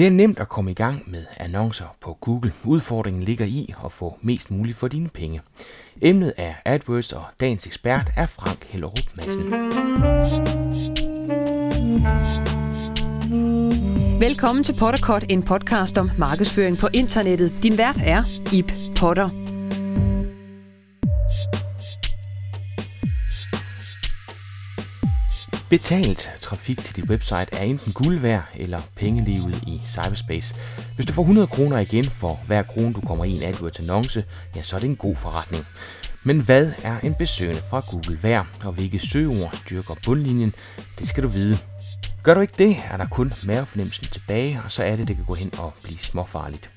Det er nemt at komme i gang med annoncer på Google. Udfordringen ligger i at få mest muligt for dine penge. Emnet er AdWords, og dagens ekspert er Frank Hellerup Madsen. Velkommen til Potterkort, en podcast om markedsføring på internettet. Din vært er Ip Potter. Betalt trafik til dit website er enten guld værd eller pengelivet i cyberspace. Hvis du får 100 kroner igen for hver krone, du kommer i en AdWords annonce, ja, så er det en god forretning. Men hvad er en besøgende fra Google værd, og hvilke søgeord styrker bundlinjen? Det skal du vide. Gør du ikke det, er der kun mavefornemmelsen tilbage, og så er det, det kan gå hen og blive småfarligt.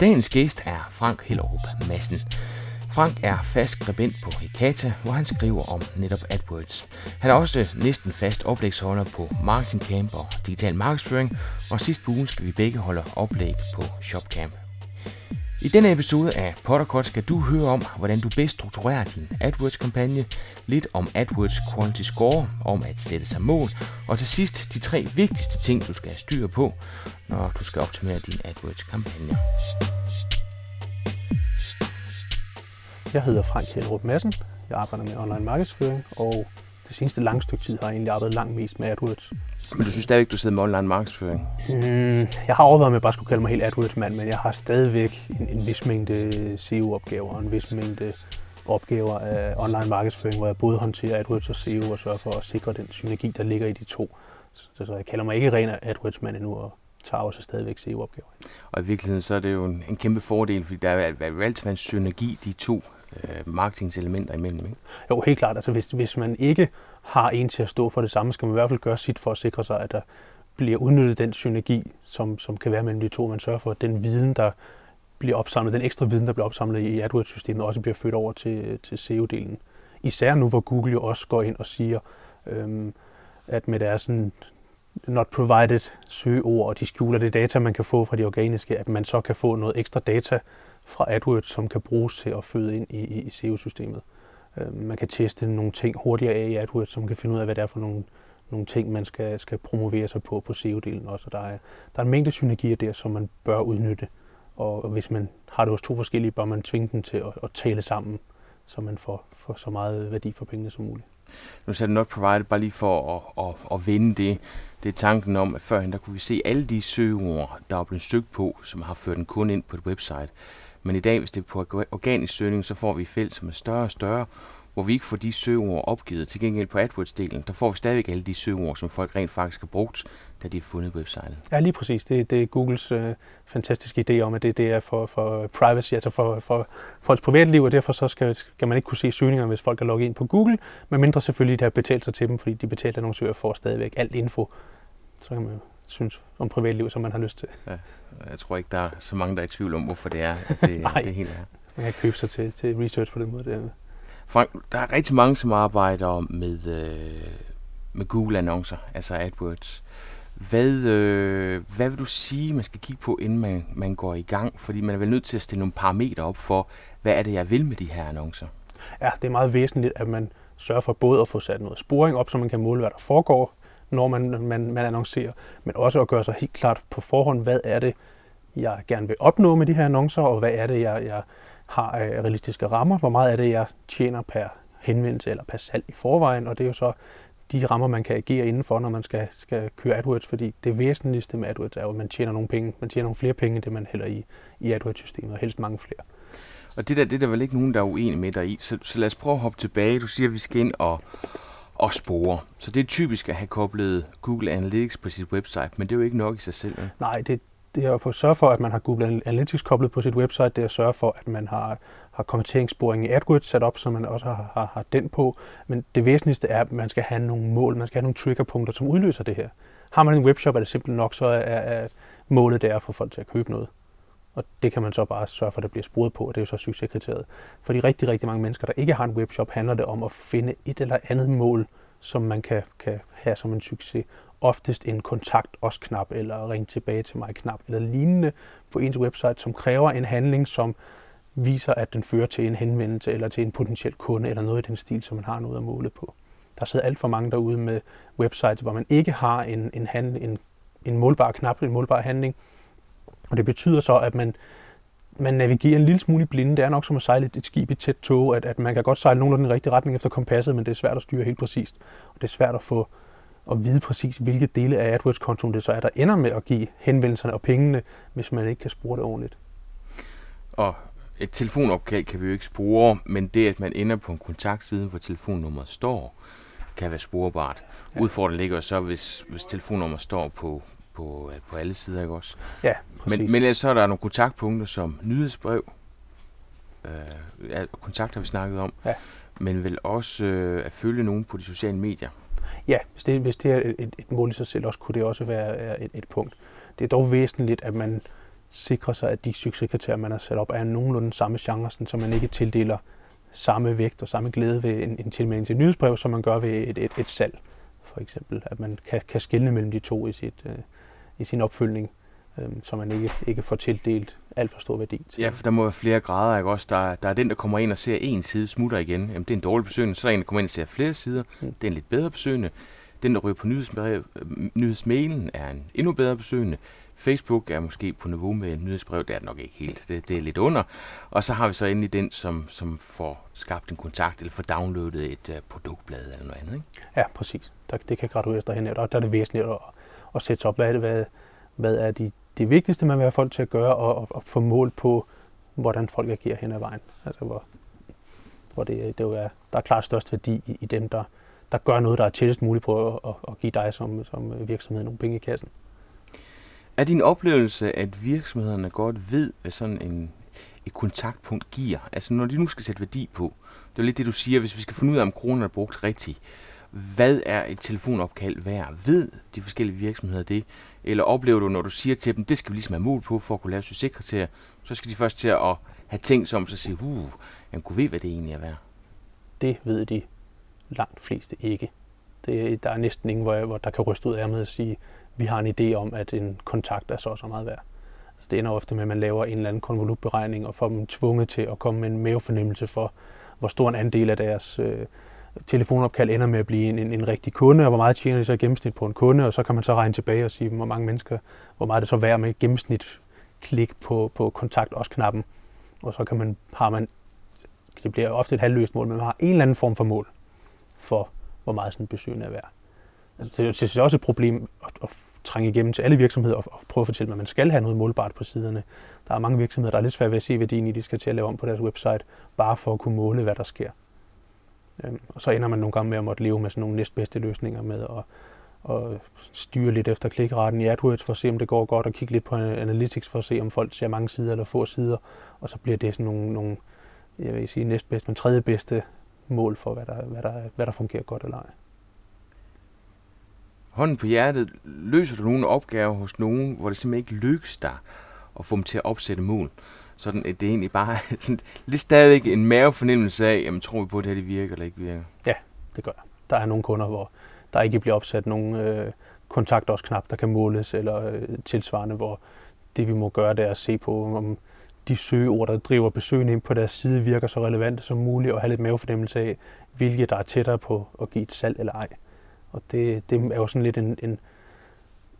Dagens gæst er Frank Hellerup Madsen. Frank er fast skribent på Hekata, hvor han skriver om netop AdWords. Han er også næsten fast oplægsholder på Marketing Camp og Digital Markedsføring, og sidst på ugen skal vi begge holde oplæg på ShopCamp. I denne episode af Potterkort skal du høre om, hvordan du bedst strukturerer din AdWords-kampagne, lidt om AdWords Quality Score, om at sætte sig mål, og til sidst de tre vigtigste ting, du skal styre på, når du skal optimere din AdWords-kampagne. Jeg hedder Frank Hellerup Madsen. Jeg arbejder med online markedsføring, og det seneste lange stykke tid har jeg egentlig arbejdet langt mest med AdWords. Men du synes stadigvæk, du sidder med online markedsføring? Mm, jeg har overvejet, om jeg bare skulle kalde mig helt AdWords-mand, men jeg har stadigvæk en, en vis mængde SEO-opgaver og en vis mængde opgaver af online markedsføring, hvor jeg både håndterer AdWords og SEO og sørger for at sikre den synergi, der ligger i de to. Så, så jeg kalder mig ikke ren AdWords-mand endnu, og tager også stadigvæk SEO-opgaver. Og i virkeligheden så er det jo en, en kæmpe fordel, fordi der er, er altid være en synergi de to øh, marketingselementer imellem. Ikke? Jo, helt klart. Altså, hvis, hvis man ikke har en til at stå for det samme, skal man i hvert fald gøre sit for at sikre sig, at der bliver udnyttet den synergi, som, som kan være mellem de to. Man sørger for, at den viden, der bliver opsamlet, den ekstra viden, der bliver opsamlet i AdWords-systemet, også bliver ført over til, til SEO-delen. Især nu, hvor Google jo også går ind og siger, øhm, at med deres sådan not provided søgeord, og de skjuler det data, man kan få fra de organiske, at man så kan få noget ekstra data fra AdWords, som kan bruges til at føde ind i, i, i SEO-systemet. Øh, man kan teste nogle ting hurtigere af i AdWords, som kan finde ud af, hvad det er for nogle, nogle ting, man skal, skal promovere sig på på SEO-delen også. der er, der er en mængde synergier der, som man bør udnytte. Og hvis man har det hos to forskellige, bør man tvinge dem til at, at tale sammen, så man får, får så meget værdi for pengene som muligt. Nu sagde du not provided, bare lige for at, at, at vende det. Det er tanken om, at førhen der kunne vi se alle de søgeord, der er blevet søgt på, som har ført en kunde ind på et website. Men i dag, hvis det er på organisk søgning, så får vi felt, som er større og større, hvor vi ikke får de søgeord opgivet. Til gengæld på AdWords-delen, der får vi stadigvæk alle de søgeord, som folk rent faktisk har brugt, da de har fundet websitet. Ja, lige præcis. Det, det er Googles øh, fantastiske idé om, at det, det er for, for privacy, altså for, for folks privatliv, og derfor så skal, skal man ikke kunne se søgninger, hvis folk er logget ind på Google, men mindre selvfølgelig, de har betalt sig til dem, fordi de betalte annoncører får stadigvæk alt info. Så kan man synes om privatliv, som man har lyst til. Ja, jeg tror ikke, der er så mange, der er i tvivl om, hvorfor det er, at det, Nej, det hele er. man kan købe sig til, til research på den måde. Det Frank, der er rigtig mange, som arbejder med, øh, med Google-annoncer, altså AdWords. Hvad, øh, hvad vil du sige, man skal kigge på, inden man, man går i gang? Fordi man er vel nødt til at stille nogle parametre op for, hvad er det, jeg vil med de her annoncer? Ja, det er meget væsentligt, at man sørger for både at få sat noget sporing op, så man kan måle, hvad der foregår, når man, man, man annoncerer, men også at gøre sig helt klart på forhånd, hvad er det, jeg gerne vil opnå med de her annoncer, og hvad er det, jeg, jeg har af realistiske rammer, hvor meget er det, jeg tjener per henvendelse eller per salg i forvejen, og det er jo så de rammer, man kan agere indenfor, når man skal, skal køre AdWords, fordi det væsentligste med AdWords er jo, at man tjener nogle penge. Man tjener nogle flere penge, end det man hælder i, i AdWords-systemet, og helst mange flere. Og det der, det er der vel ikke nogen, der er uenige med dig i, så, så lad os prøve at hoppe tilbage. Du siger, at vi skal ind og, og spore. Så det er typisk at have koblet Google Analytics på sit website, men det er jo ikke nok i sig selv. Nej, det, det er at få sørge for, at man har Google Analytics koblet på sit website. Det er at sørge for, at man har, har konverteringssporing i AdWords sat op, så man også har, har, har den på. Men det væsentligste er, at man skal have nogle mål, man skal have nogle triggerpunkter, som udløser det her. Har man en webshop, er det simpelt nok, så er, er målet der for folk til at købe noget. Og det kan man så bare sørge for, at der bliver sporet på, og det er jo så succeskriteriet. For de rigtig, rigtig mange mennesker, der ikke har en webshop, handler det om at finde et eller andet mål, som man kan, kan have som en succes. Oftest en kontakt os knap, eller ring tilbage til mig knap, eller lignende på ens website, som kræver en handling, som viser, at den fører til en henvendelse, eller til en potentiel kunde, eller noget i den stil, som man har noget at måle på. Der sidder alt for mange derude med websites, hvor man ikke har en, en, handling, en en målbar knap, en målbar handling. Og det betyder så, at man, man navigerer en lille smule i blinde. Det er nok som at sejle et skib i tæt tog, at, at man kan godt sejle nogenlunde den rigtige retning efter kompasset, men det er svært at styre helt præcist. Og det er svært at få at vide præcis, hvilke dele af AdWords-kontoen det så er, der ender med at give henvendelserne og pengene, hvis man ikke kan spore det ordentligt. Og et telefonopkald kan vi jo ikke spore, men det, at man ender på en kontaktside, hvor telefonnummeret står, kan være sporebart. Ja. Udfordringen ligger så, hvis, hvis telefonnummeret står på, på, øh, på alle sider, ikke også? Ja, præcis. Men, men ellers så er der nogle kontaktpunkter som nyhedsbrev, øh, ja, kontakt har vi snakket om, ja. men vel også øh, at følge nogen på de sociale medier. Ja, hvis det, hvis det er et, et, mål i sig selv, også kunne det også være et, et punkt. Det er dog væsentligt, at man sikrer sig, at de succeskriterier, man har sat op, er nogenlunde samme genre, så man ikke tildeler samme vægt og samme glæde ved en, en tilmelding til et nyhedsbrev, som man gør ved et, et, et salg, for eksempel. At man kan, kan skelne mellem de to i, sit, øh, i sin opfølgning, øh, så man ikke, ikke får tildelt alt for stor værdi. Til. Ja, for der må være flere grader, ikke også? Der, der er den, der kommer ind og ser en side, smutter igen. Jamen, det er en dårlig besøgende. Så er der en, der kommer ind og ser flere sider. Mm. Det er en lidt bedre besøgende. Den, der ryger på nyhedsbrev, nyhedsmailen, er en endnu bedre besøgende. Facebook er måske på niveau med en nyhedsbrev, det er det nok ikke helt, det, det er lidt under. Og så har vi så endelig den, som, som får skabt en kontakt, eller får downloadet et uh, produktblad eller noget andet. Ikke? Ja, præcis. Der, det kan gradueres derhen, og der er det væsentligt at, at sætte op, hvad er, det, hvad, hvad er de, det vigtigste, man vil have folk til at gøre, og, og, og få mål på, hvordan folk agerer hen ad vejen. Altså, hvor, hvor det, det jo er, der er klart størst værdi i, i dem, der, der gør noget, der er tættest muligt på at, at, at give dig som, som virksomhed nogle penge i kassen. Er din oplevelse, at virksomhederne godt ved, hvad sådan en, et kontaktpunkt giver? Altså når de nu skal sætte værdi på, det er lidt det, du siger, hvis vi skal finde ud af, om kronerne er brugt rigtigt, hvad er et telefonopkald værd? Ved de forskellige virksomheder det? Eller oplever du, når du siger til dem, det skal vi ligesom have mål på for at kunne lave succeskriterier, så skal de først til at have tænkt sig om sig sige, uh, jeg kunne ved, hvad det egentlig er værd? Det ved de langt fleste ikke. Det, der er næsten ingen, hvor, hvor der kan ryste ud af med at sige, vi har en idé om, at en kontakt er så så meget værd. Altså, det ender ofte med, at man laver en eller anden konvolutberegning og får dem tvunget til at komme med en mavefornemmelse for, hvor stor en andel af deres øh, telefonopkald ender med at blive en, en, en rigtig kunde, og hvor meget tjener de så i gennemsnit på en kunde, og så kan man så regne tilbage og sige, hvor mange mennesker, hvor meget det så værd med gennemsnit klik på, på kontakt os knappen. Og så kan man, har man, det bliver ofte et halvløst mål, men man har en eller anden form for mål for, hvor meget sådan en besøgende er værd. Altså, det er også et problem at, at trænge igennem til alle virksomheder og, og prøve at fortælle dem, at man skal have noget målbart på siderne. Der er mange virksomheder, der er lidt svært ved at se værdien i, de skal til at lave om på deres website, bare for at kunne måle, hvad der sker. Øhm, og så ender man nogle gange med at måtte leve med sådan nogle næstbedste løsninger med at, at styre lidt efter klikretten i AdWords for at se, om det går godt, og kigge lidt på Analytics for at se, om folk ser mange sider eller få sider, og så bliver det sådan nogle, nogle jeg vil sige næstbedste, men tredje bedste mål for, hvad der, hvad der, hvad der fungerer godt eller ej hånden på hjertet, løser du nogle opgaver hos nogen, hvor det simpelthen ikke lykkes dig at få dem til at opsætte mål? Sådan at det er egentlig bare sådan, lidt stadig en mavefornemmelse af, jamen tror vi på, at det her det virker eller ikke virker? Ja, det gør jeg. Der er nogle kunder, hvor der ikke bliver opsat nogen øh, knap, der kan måles, eller øh, tilsvarende, hvor det vi må gøre, det er at se på, om de søgeord, der driver besøgende ind på deres side, virker så relevante som muligt, og have lidt mavefornemmelse af, hvilke der er tættere på at give et salg eller ej. Og det, det er jo sådan lidt en, en,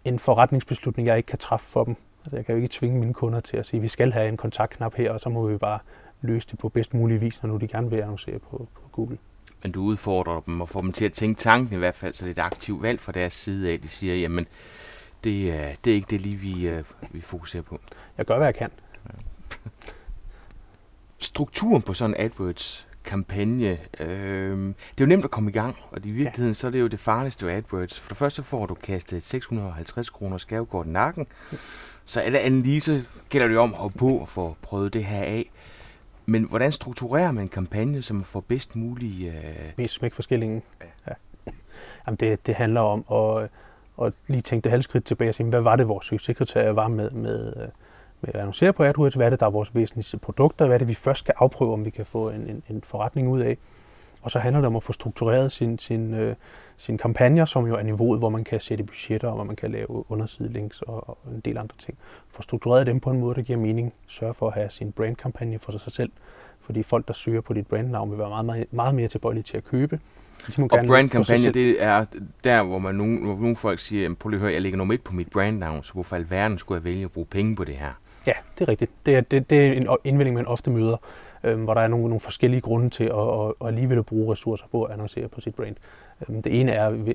en forretningsbeslutning, jeg ikke kan træffe for dem. Altså, jeg kan jo ikke tvinge mine kunder til at sige, at vi skal have en kontaktknap her, og så må vi bare løse det på bedst mulig vis, når nu de gerne vil annoncere på, på Google. Men du udfordrer dem og får dem til at tænke tanken i hvert fald, så det er et aktivt valg fra deres side af. De siger, jamen, det, er, det er ikke det lige, vi, øh, vi fokuserer på. Jeg gør, hvad jeg kan. Strukturen på sådan AdWords kampagne. Øh, det er jo nemt at komme i gang, og i virkeligheden ja. så er det jo det farligste ved AdWords. For det første får du kastet 650 kroner skavekort i nakken, så alle analyse gælder det jo om at hoppe på og få prøvet det her af. Men hvordan strukturerer man en kampagne, som får bedst mulig... Øh... Mest smæk for skillingen. Ja. ja. Jamen det, det handler om at, at lige tænke det halvskridt tilbage og sige, hvad var det, vores succeskriterie var med, med, med at annoncere på AdWords, hvad er det, der er vores væsentligste produkter, hvad er det, vi først skal afprøve, om vi kan få en, en, en forretning ud af. Og så handler det om at få struktureret sin, sin, øh, sin kampagner, som jo er niveauet, hvor man kan sætte budgetter, og hvor man kan lave undersidelinks og, og en del andre ting. Få struktureret dem på en måde, der giver mening. Sørge for at have sin brandkampagne for sig selv, fordi folk, der søger på dit brandnavn, vil være meget, meget, meget mere tilbøjelige til at købe. Og brandkampagne, det er der, hvor man nogle, hvor nogle folk siger, "Jamen, prøv lige at høre, jeg ligger nummer et på mit brandnavn, så hvorfor alverden skulle jeg vælge at bruge penge på det her? Ja, det er rigtigt. Det er, det, det er en indvending, man ofte møder, øhm, hvor der er nogle, nogle forskellige grunde til at, at, at alligevel bruge ressourcer på at annoncere på sit brand. Øhm, det ene er,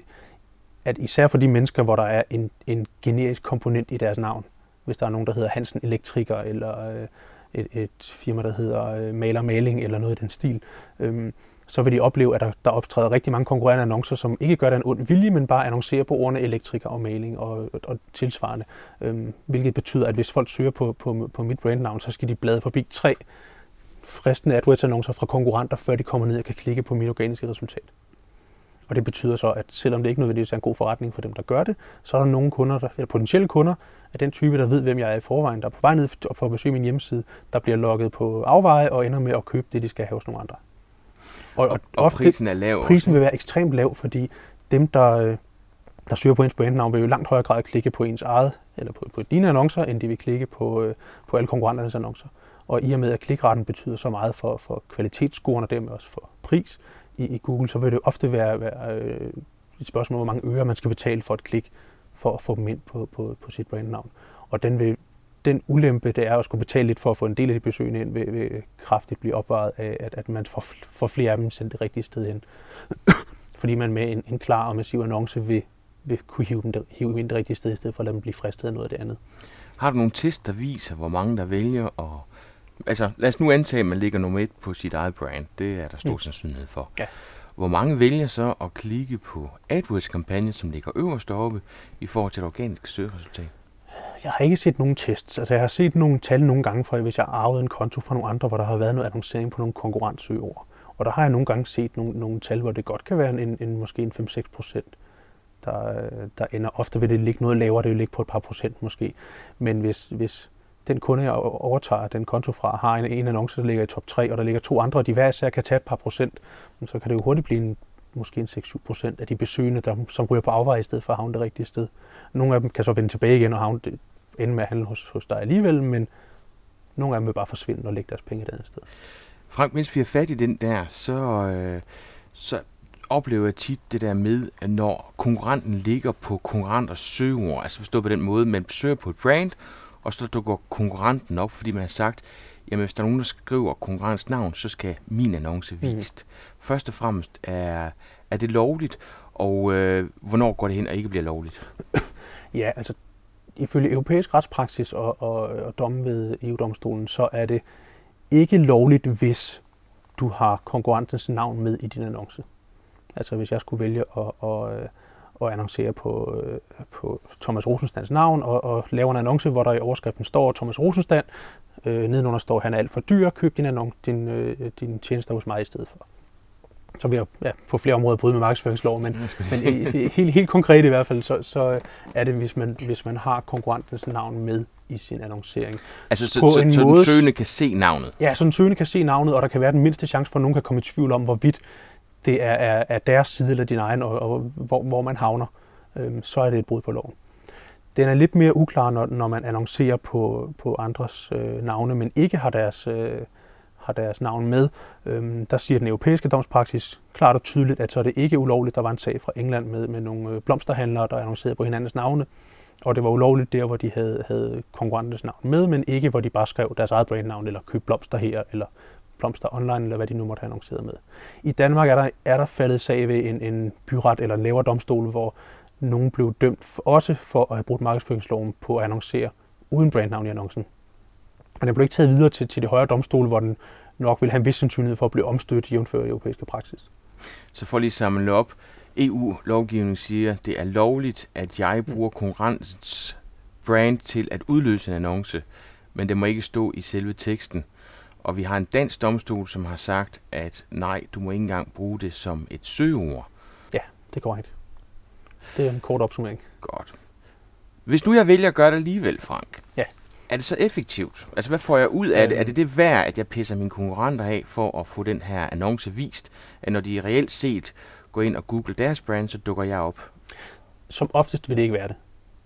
at især for de mennesker, hvor der er en, en generisk komponent i deres navn, hvis der er nogen, der hedder Hansen Elektriker, eller øh, et, et firma, der hedder øh, Maler Maling, eller noget i den stil, øhm, så vil de opleve, at der, der optræder rigtig mange konkurrerende annoncer, som ikke gør det en ond vilje, men bare annoncerer på ordene elektriker og maling og, og, og tilsvarende. Øhm, hvilket betyder, at hvis folk søger på, på, på mit brandnavn, så skal de blade forbi tre fristende AdWords-annoncer fra konkurrenter, før de kommer ned og kan klikke på mit organiske resultat. Og det betyder så, at selvom det ikke nødvendigvis er en god forretning for dem, der gør det, så er der nogle kunder, der, eller potentielle kunder af den type, der ved, hvem jeg er i forvejen, der er på vej ned for at besøge min hjemmeside, der bliver logget på afveje og ender med at købe det, de skal have hos nogle andre. Og, Og, og prisen er lav prisen også. vil være ekstremt lav, fordi dem, der, øh, der søger på ens brandnavn, vil jo langt højere grad klikke på ens eget, eller på, på dine annoncer, end de vil klikke på, øh, på alle konkurrenternes annoncer. Og i og med, at klikretten betyder så meget for, for kvalitetsscoren og dermed også for pris i, i Google, så vil det ofte være, være øh, et spørgsmål, hvor mange øre man skal betale for et klik, for at få dem ind på, på, på sit brandnavn. Og den, vil, den ulempe, det er at skulle betale lidt for at få en del af de besøgende ind, vil, vil kraftigt blive opvejet af, at, at man får, får flere af dem sendt det rigtige sted hen. Fordi man med en, en klar og massiv annonce vil, vil kunne hive dem, det, hive dem ind det rigtige sted, i stedet for at lade dem blive fristet af noget af det andet. Har du nogle test, der viser, hvor mange der vælger at... Altså, lad os nu antage, at man ligger nummer et på sit eget brand. Det er der stor Mm. sandsynlighed for. Ja. Hvor mange vælger så at klikke på AdWords-kampagnen, som ligger øverst oppe, i forhold til det organiske søgeresultat? Jeg har ikke set nogen tests. Altså, jeg har set nogle tal nogle gange, for hvis jeg arvede en konto fra nogle andre, hvor der har været noget annoncering på nogle konkurrentsøgeord. Og der har jeg nogle gange set nogle, nogle tal, hvor det godt kan være en, en måske en 5-6 procent, der, der ender. Ofte vil det ligge noget lavere, det vil ligge på et par procent måske. Men hvis, hvis den kunde, jeg overtager den konto fra, har en, en annonce, der ligger i top 3, og der ligger to andre, og de hver især kan tage et par procent, så kan det jo hurtigt blive en, måske en 6-7 procent af de besøgende, der, som ryger på afvej i stedet for at havne det rigtige sted. Nogle af dem kan så vende tilbage igen og havne det, ende med at handle hos, hos dig alligevel, men nogle af dem vil bare forsvinde og lægge deres penge et andet sted. Frank, mens vi er fat i den der, så, øh, så oplever jeg tit det der med, at når konkurrenten ligger på konkurrenters søgeord, altså forstået på den måde, man søger på et brand, og så dukker konkurrenten op, fordi man har sagt, jamen hvis der er nogen, der skriver konkurrentens navn, så skal min annonce vist. Mm. Først og fremmest, er, er det lovligt, og øh, hvornår går det hen og ikke bliver lovligt? Ja, altså ifølge europæisk retspraksis og, og, og dommen ved EU-domstolen, så er det ikke lovligt, hvis du har konkurrentens navn med i din annonce. Altså hvis jeg skulle vælge at, at, at annoncere på, øh, på Thomas Rosenstands navn og, og lave en annonce, hvor der i overskriften står Thomas Rosenstand, øh, nedenunder står, han er alt for dyr, køb din, annonce, din, øh, din tjenester hos mig i stedet for. Så vil jeg ja, på flere områder bryde med markedsføringsloven, men, men i- helt, helt konkret i hvert fald, så, så er det, hvis man, hvis man har konkurrentens navn med i sin annoncering. Altså så, På så, en så den måde- søgende kan se navnet. Ja, så en søgende kan se navnet, og der kan være den mindste chance for, at nogen kan komme i tvivl om, hvorvidt det er, er, er deres side eller din egen, og, og hvor, hvor man havner. Øhm, så er det et brud på loven. Den er lidt mere uklar, når, når man annoncerer på, på andres øh, navne, men ikke har deres, øh, har deres navn med. Øhm, der siger den europæiske domspraksis klart og tydeligt, at så er det ikke ulovligt. Der var en sag fra England med, med nogle øh, blomsterhandlere, der annoncerede på hinandens navne. Og det var ulovligt der, hvor de havde, havde konkurrentens navn med, men ikke hvor de bare skrev deres eget brandnavn, eller køb blomster her, eller blomster online, eller hvad de nu måtte have annonceret med. I Danmark er der, er der faldet sag ved en, en byret eller en lavere domstol, hvor nogen blev dømt for, også for at have brugt markedsføringsloven på at annoncere uden brandnavn i annoncen. Men den blev ikke taget videre til, til det højere domstol, hvor den nok vil have en vis sandsynlighed for at blive omstødt i jævnfør europæiske praksis. Så for lige at samle op. EU-lovgivningen siger, det er lovligt, at jeg bruger konkurrentens brand til at udløse en annonce, men det må ikke stå i selve teksten. Og vi har en dansk domstol, som har sagt, at nej, du må ikke engang bruge det som et søgeord. Ja, det er korrekt. Det er en kort opsummering. Godt. Hvis nu jeg vælger at gøre det alligevel, Frank, Ja. er det så effektivt? Altså, hvad får jeg ud af det? Øhm. Er det det værd, at jeg pisser mine konkurrenter af for at få den her annonce vist? At når de reelt set går ind og googler deres brand, så dukker jeg op? Som oftest vil det ikke være det.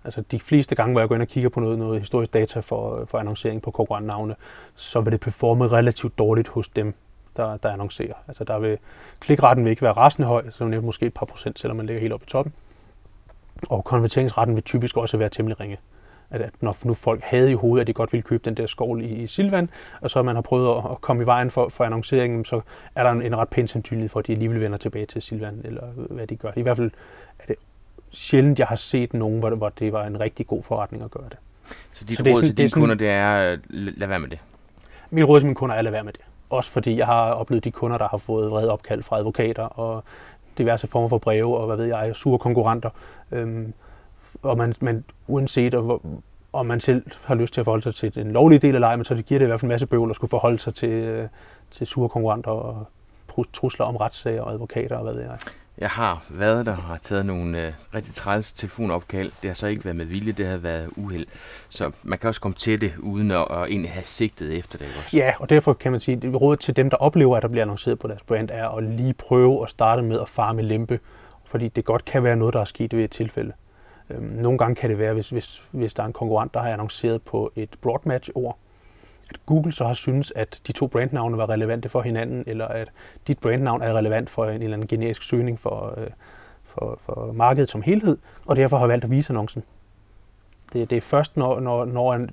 Altså de fleste gange, hvor jeg går ind og kigger på noget, noget historisk data for, for annoncering på konkurrentnavne, så vil det performe relativt dårligt hos dem, der, der annoncerer. Altså der vil, klikretten vil ikke være rasende høj, så det måske et par procent, selvom man ligger helt oppe i toppen. Og konverteringsretten vil typisk også være temmelig ringe. At, at når nu folk havde i hovedet, at de godt ville købe den der skovl i, i Silvan, og så man har prøvet at, at komme i vejen for, for annonceringen, så er der en, en ret pæn sandsynlighed for, at de alligevel vender tilbage til Silvan, eller hvad de gør. I hvert fald er det sjældent, jeg har set nogen, hvor, hvor det var en rigtig god forretning at gøre det. Så dit så råd til dine kunder, det er, lad være med det? Mit råd til mine kunder er, lad være med det. Også fordi jeg har oplevet de kunder, der har fået vrede opkald fra advokater og diverse former for breve og hvad ved jeg, sure konkurrenter. Øhm, og man, man uanset og, om man selv har lyst til at forholde sig til den lovlige del af lejen, men så det giver det i hvert fald en masse bøvl at skulle forholde sig til, øh, til sure konkurrenter og trusler om retssager og advokater og hvad ved jeg. Jeg har været der og har taget nogle øh, rigtig træls telefonopkald. Det har så ikke været med vilje, det har været uheld. Så man kan også komme til det, uden at, at egentlig have sigtet efter det. Også. Ja, og derfor kan man sige, at rådet til dem, der oplever, at der bliver annonceret på deres brand, er at lige prøve at starte med at fare med lempe. Fordi det godt kan være noget, der er sket ved et tilfælde. Øhm, nogle gange kan det være, hvis, hvis, hvis der er en konkurrent, der har annonceret på et broadmatch-ord, at Google så har synes, at de to brandnavne var relevante for hinanden, eller at dit brandnavn er relevant for en eller anden generisk søgning for, øh, for, for markedet som helhed, og derfor har valgt at vise annoncen. Det, det er først, når, når, når en,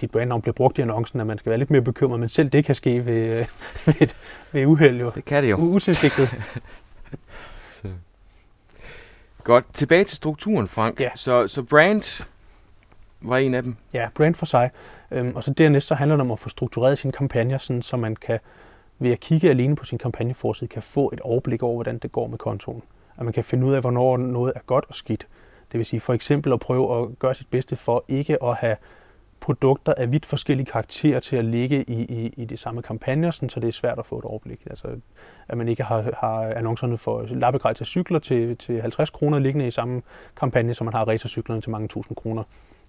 dit brandnavn bliver brugt i annoncen, at man skal være lidt mere bekymret, men selv det kan ske ved, øh, ved, ved uheld jo. Det kan det jo. Utilsigtet. så. Godt. Tilbage til strukturen, Frank. Ja. Så, så brand var en af dem? Ja, brand for sig. Øhm, og så dernæst så handler det om at få struktureret sine kampagner, sådan, så man kan ved at kigge alene på sin kampagneforside, kan få et overblik over, hvordan det går med kontoen. At man kan finde ud af, hvornår noget er godt og skidt. Det vil sige for eksempel at prøve at gøre sit bedste for ikke at have produkter af vidt forskellige karakterer til at ligge i, i, i de samme kampagner, sådan, så det er svært at få et overblik. Altså, at man ikke har, har annoncerne for lappegrej til cykler til, til 50 kroner liggende i samme kampagne, som man har racercyklerne til mange tusind kroner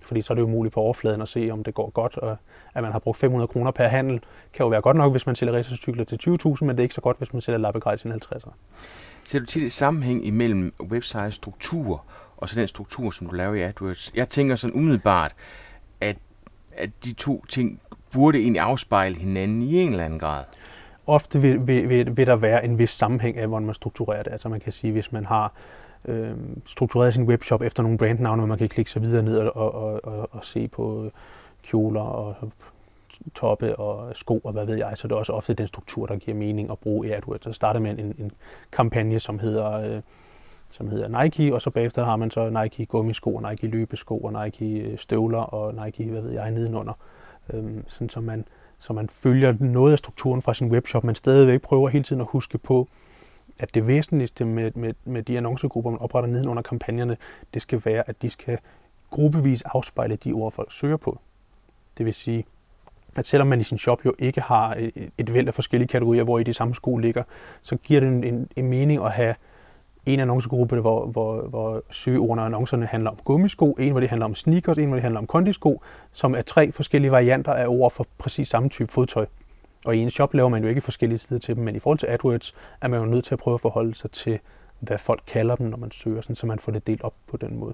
fordi så er det jo muligt på overfladen at se, om det går godt. Og at man har brugt 500 kroner per handel, kan jo være godt nok, hvis man sælger racercykler til 20.000, men det er ikke så godt, hvis man sælger lappegrej til 50'er. Ser du tit et sammenhæng imellem website struktur og så den struktur, som du laver i AdWords? Jeg tænker sådan umiddelbart, at, at de to ting burde egentlig afspejle hinanden i en eller anden grad. Ofte vil, vil, vil, vil der være en vis sammenhæng af, hvordan man strukturerer det. Altså man kan sige, hvis man har øh, struktureret sin webshop efter nogle brandnavne, hvor man kan klikke sig videre ned og, og, og, og se på kjoler og toppe og sko og hvad ved jeg, så det er også ofte den struktur, der giver mening at bruge i AdWords. Så starter man en, en kampagne, som hedder, øh, som hedder Nike, og så bagefter har man så Nike gummisko, og Nike løbesko, og Nike øh, støvler, og Nike, hvad ved jeg, nedenunder. Øh, sådan så man, så man følger noget af strukturen fra sin webshop, men stadigvæk prøver hele tiden at huske på, at det væsentligste med, med, med de annoncegrupper, man opretter nedenunder kampagnerne, det skal være, at de skal gruppevis afspejle de ord, folk søger på. Det vil sige, at selvom man i sin shop jo ikke har øh, et, væld af forskellige kategorier, hvor i de samme sko ligger, så giver det en, en, en mening at have en annoncegruppe, hvor, hvor, hvor søgeordene og annoncerne handler om gummisko, en hvor det handler om sneakers, en hvor det handler om kondisko, som er tre forskellige varianter af ord for præcis samme type fodtøj. Og i en shop laver man jo ikke forskellige sider til dem, men i forhold til AdWords er man jo nødt til at prøve at forholde sig til, hvad folk kalder dem, når man søger, sådan, så man får det delt op på den måde.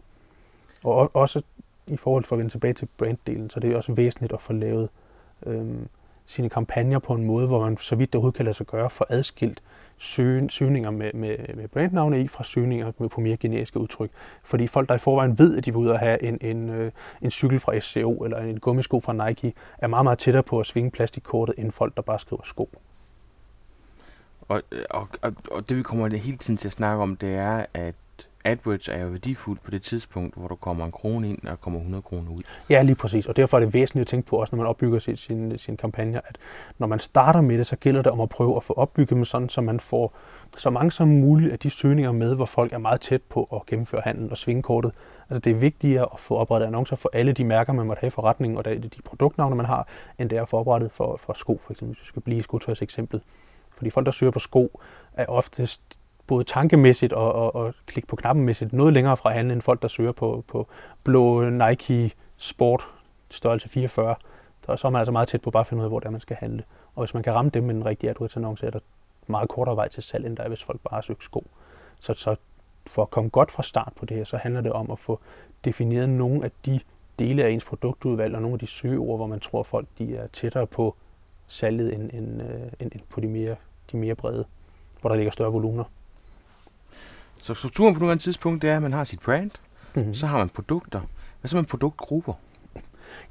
Og også i forhold til at vende tilbage til branddelen, så det er også væsentligt at få lavet øhm, sine kampagner på en måde, hvor man så vidt det overhovedet kan lade sig gøre, for adskilt søgninger med, med, med brandnavne i fra søgninger med, på mere generiske udtryk. Fordi folk, der i forvejen ved, at de vil ud og have en, en, øh, en cykel fra SCO eller en gummisko fra Nike, er meget, meget tættere på at svinge plastikkortet, end folk, der bare skriver sko. Og, øh, og, og, og det vi kommer hele tiden til at snakke om, det er, at AdWords er jo værdifuldt på det tidspunkt, hvor der kommer en krone ind, og kommer 100 kroner ud. Ja, lige præcis. Og derfor er det væsentligt at tænke på, også når man opbygger sin, sin, sin kampagne, at når man starter med det, så gælder det om at prøve at få opbygget dem sådan, så man får så mange som muligt af de søgninger med, hvor folk er meget tæt på at gennemføre handlen og svinge kortet. Altså det er vigtigere at få oprettet annoncer for alle de mærker, man måtte have i forretningen, og de produktnavne, man har, end det er at få oprettet for, for sko, for eksempel, hvis vi skal blive i skotøjs eksempel. Fordi folk, der søger på sko, er oftest både tankemæssigt og, og, og klik på knappenmæssigt noget længere fra hinanden end folk, der søger på, på blå Nike Sport størrelse 44. Så, så er man altså meget tæt på bare at finde ud af, hvor det er, man skal handle. Og hvis man kan ramme dem med en rigtig AdWords-annonce, er der meget kortere vej til salg, end der er, hvis folk bare har søgt sko. Så, så for at komme godt fra start på det her, så handler det om at få defineret nogle af de dele af ens produktudvalg og nogle af de søgeord, hvor man tror, folk de er tættere på salget end, end, øh, end, end på de mere, de mere brede, hvor der ligger større volumener. Så strukturen på nuværende tidspunkt, det er, at man har sit brand, Mm-hmm. så har man produkter. Hvad så med produktgrupper?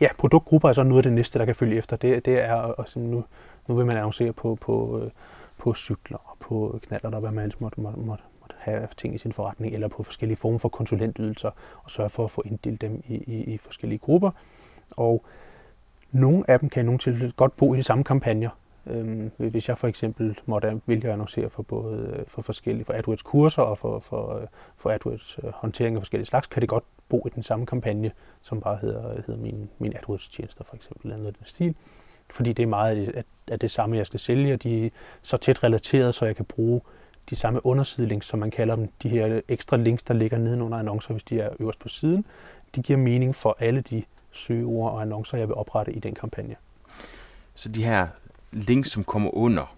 Ja, produktgrupper er så noget af det næste, der kan følge efter. Det, det er, og nu, nu vil man annoncere på, på, på cykler og på knaller, der hvad man måtte, måtte, måtte, måtte have ting i sin forretning, eller på forskellige former for konsulentydelser, og sørge for at få inddelt dem i, i, i forskellige grupper. Og nogle af dem kan i nogle tilfælde godt bo i de samme kampagner. Øhm, hvis jeg for eksempel måtte vælge at annoncere for både øh, for forskellige for AdWords kurser og for, for, øh, for AdWords øh, håndtering af forskellige slags, kan det godt bo i den samme kampagne, som bare hedder, hedder min, min AdWords tjenester for eksempel, eller noget af den stil. Fordi det er meget af det, af det samme, jeg skal sælge, og de er så tæt relateret, så jeg kan bruge de samme undersidelinks, som man kalder dem, de her ekstra links, der ligger nedenunder annoncer, hvis de er øverst på siden. De giver mening for alle de søgeord og annoncer, jeg vil oprette i den kampagne. Så de her links, som kommer under,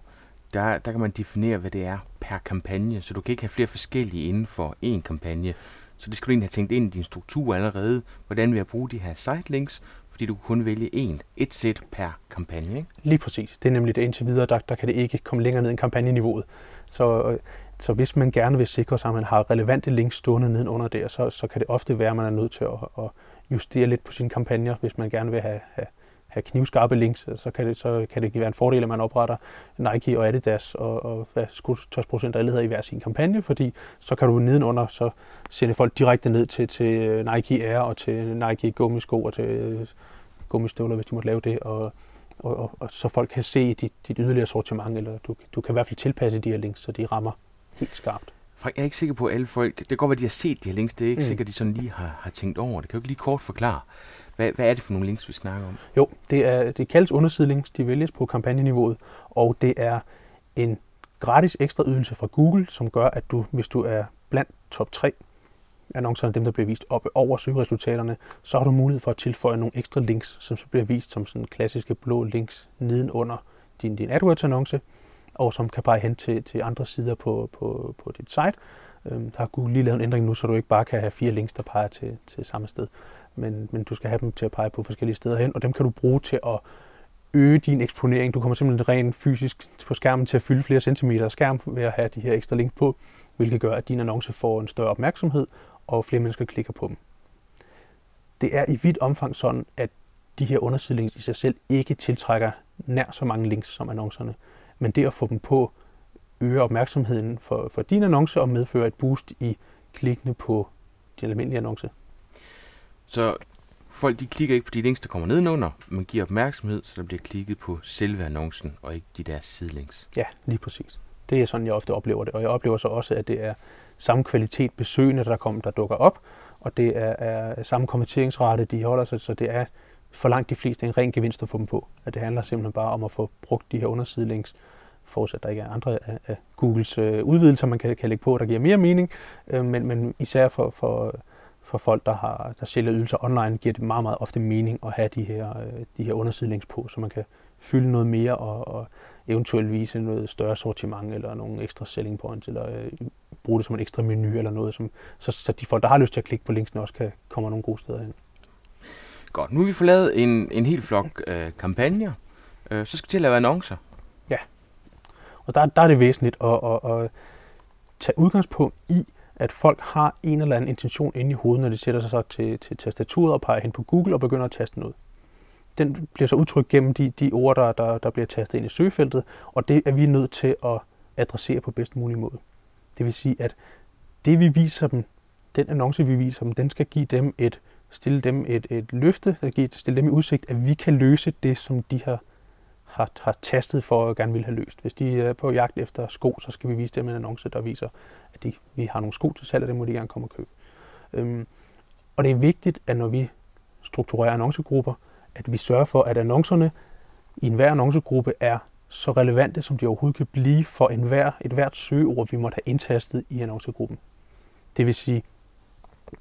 der, der kan man definere, hvad det er per kampagne. Så du kan ikke have flere forskellige inden for én kampagne. Så det skal du egentlig have tænkt ind i din struktur allerede. Hvordan vil jeg bruge de her site links? Fordi du kan kun vælge én, et sæt per kampagne. Ikke? Lige præcis. Det er nemlig det indtil videre, der, der kan det ikke komme længere ned end kampagneniveauet. Så, øh, så hvis man gerne vil sikre sig, at man har relevante links stående nedenunder der, så, så kan det ofte være, at man er nødt til at, at justere lidt på sine kampagner, hvis man gerne vil have, have, have knivskarpe links, så kan, det, så kan det være en fordel, at man opretter Nike og Adidas og, og hvad skudtøjsproducenter alle hedder i hver sin kampagne, fordi så kan du nedenunder så sende folk direkte ned til, til Nike Air og til Nike gummisko og til øh, gummistøvler, hvis de måtte lave det, og, og, og, og så folk kan se dit, dit yderligere sortiment, eller du, du kan i hvert fald tilpasse de her links, så de rammer helt skarpt. Jeg er ikke sikker på, at alle folk... Det kan godt være, at de har set de her links. Det er ikke mm. Sikkert, at de sådan lige har, har tænkt over det. Kan du ikke lige kort forklare, hvad, hvad er det for nogle links, vi snakker om? Jo, det, er, det kaldes undersidelinks, de vælges på kampagneniveauet, og det er en gratis ekstra ydelse fra Google, som gør, at du, hvis du er blandt top 3 annoncerne, dem der bliver vist op over søgeresultaterne, så har du mulighed for at tilføje nogle ekstra links, som så bliver vist som sådan klassiske blå links nedenunder din, din AdWords-annonce, og som kan pege hen til, til andre sider på, på, på dit site. Øhm, der har Google lige lavet en ændring nu, så du ikke bare kan have fire links, der peger til, til samme sted, men, men du skal have dem til at pege på forskellige steder hen, og dem kan du bruge til at øge din eksponering. Du kommer simpelthen rent fysisk på skærmen til at fylde flere centimeter skærm ved at have de her ekstra links på, hvilket gør, at din annonce får en større opmærksomhed, og flere mennesker klikker på dem. Det er i vidt omfang sådan, at de her undersidelinks i sig selv ikke tiltrækker nær så mange links som annoncerne, men det at få dem på øger opmærksomheden for, for din annonce og medfører et boost i klikkene på de almindelige annonce. Så folk de klikker ikke på de links, der kommer nedenunder, men giver opmærksomhed, så der bliver klikket på selve annoncen, og ikke de der sidelinks. Ja, lige præcis. Det er sådan, jeg ofte oplever det. Og jeg oplever så også, at det er samme kvalitet besøgende, der, kommer, der dukker op, og det er, er samme konverteringsrate, de holder sig, så det er for langt de fleste en ren gevinst at få dem på. At det handler simpelthen bare om at få brugt de her undersidelinks, forudsat der ikke er andre af, af Googles øh, udvidelser, man kan, kan lægge på, der giver mere mening, øh, men, men især for, for, for folk, der, har, der sælger ydelser online, giver det meget, meget ofte mening at have de her, øh, de her undersidelinks på, så man kan fylde noget mere og, og eventuelt vise noget større sortiment eller nogle ekstra selling points, eller øh, bruge det som en ekstra menu eller noget, som, så, så de folk, der har lyst til at klikke på linksene, også kan komme nogle gode steder hen. Godt, nu har vi fået lavet en, en hel flok øh, kampagner. Øh, så skal vi til at lave annoncer. Og der, der er det væsentligt at, at, at tage udgangspunkt i, at folk har en eller anden intention inde i hovedet, når de sætter sig så til, til tastaturet og peger hen på Google og begynder at taste noget. Den bliver så udtrykt gennem de, de ord, der, der, der bliver tastet ind i søgefeltet, og det er vi nødt til at adressere på bedst mulig måde. Det vil sige, at det vi viser dem, den annonce vi viser dem, den skal give dem et, stille dem et, et løfte, der giver, stille dem i udsigt, at vi kan løse det, som de har har, har tastet for at gerne vil have løst. Hvis de er på jagt efter sko, så skal vi vise dem en annonce, der viser, at de, vi har nogle sko til salg, og det må de gerne komme og købe. Øhm, og det er vigtigt, at når vi strukturerer annoncegrupper, at vi sørger for, at annoncerne i enhver annoncegruppe er så relevante, som de overhovedet kan blive for enhver, et hvert søgeord, vi måtte have indtastet i annoncegruppen. Det vil sige,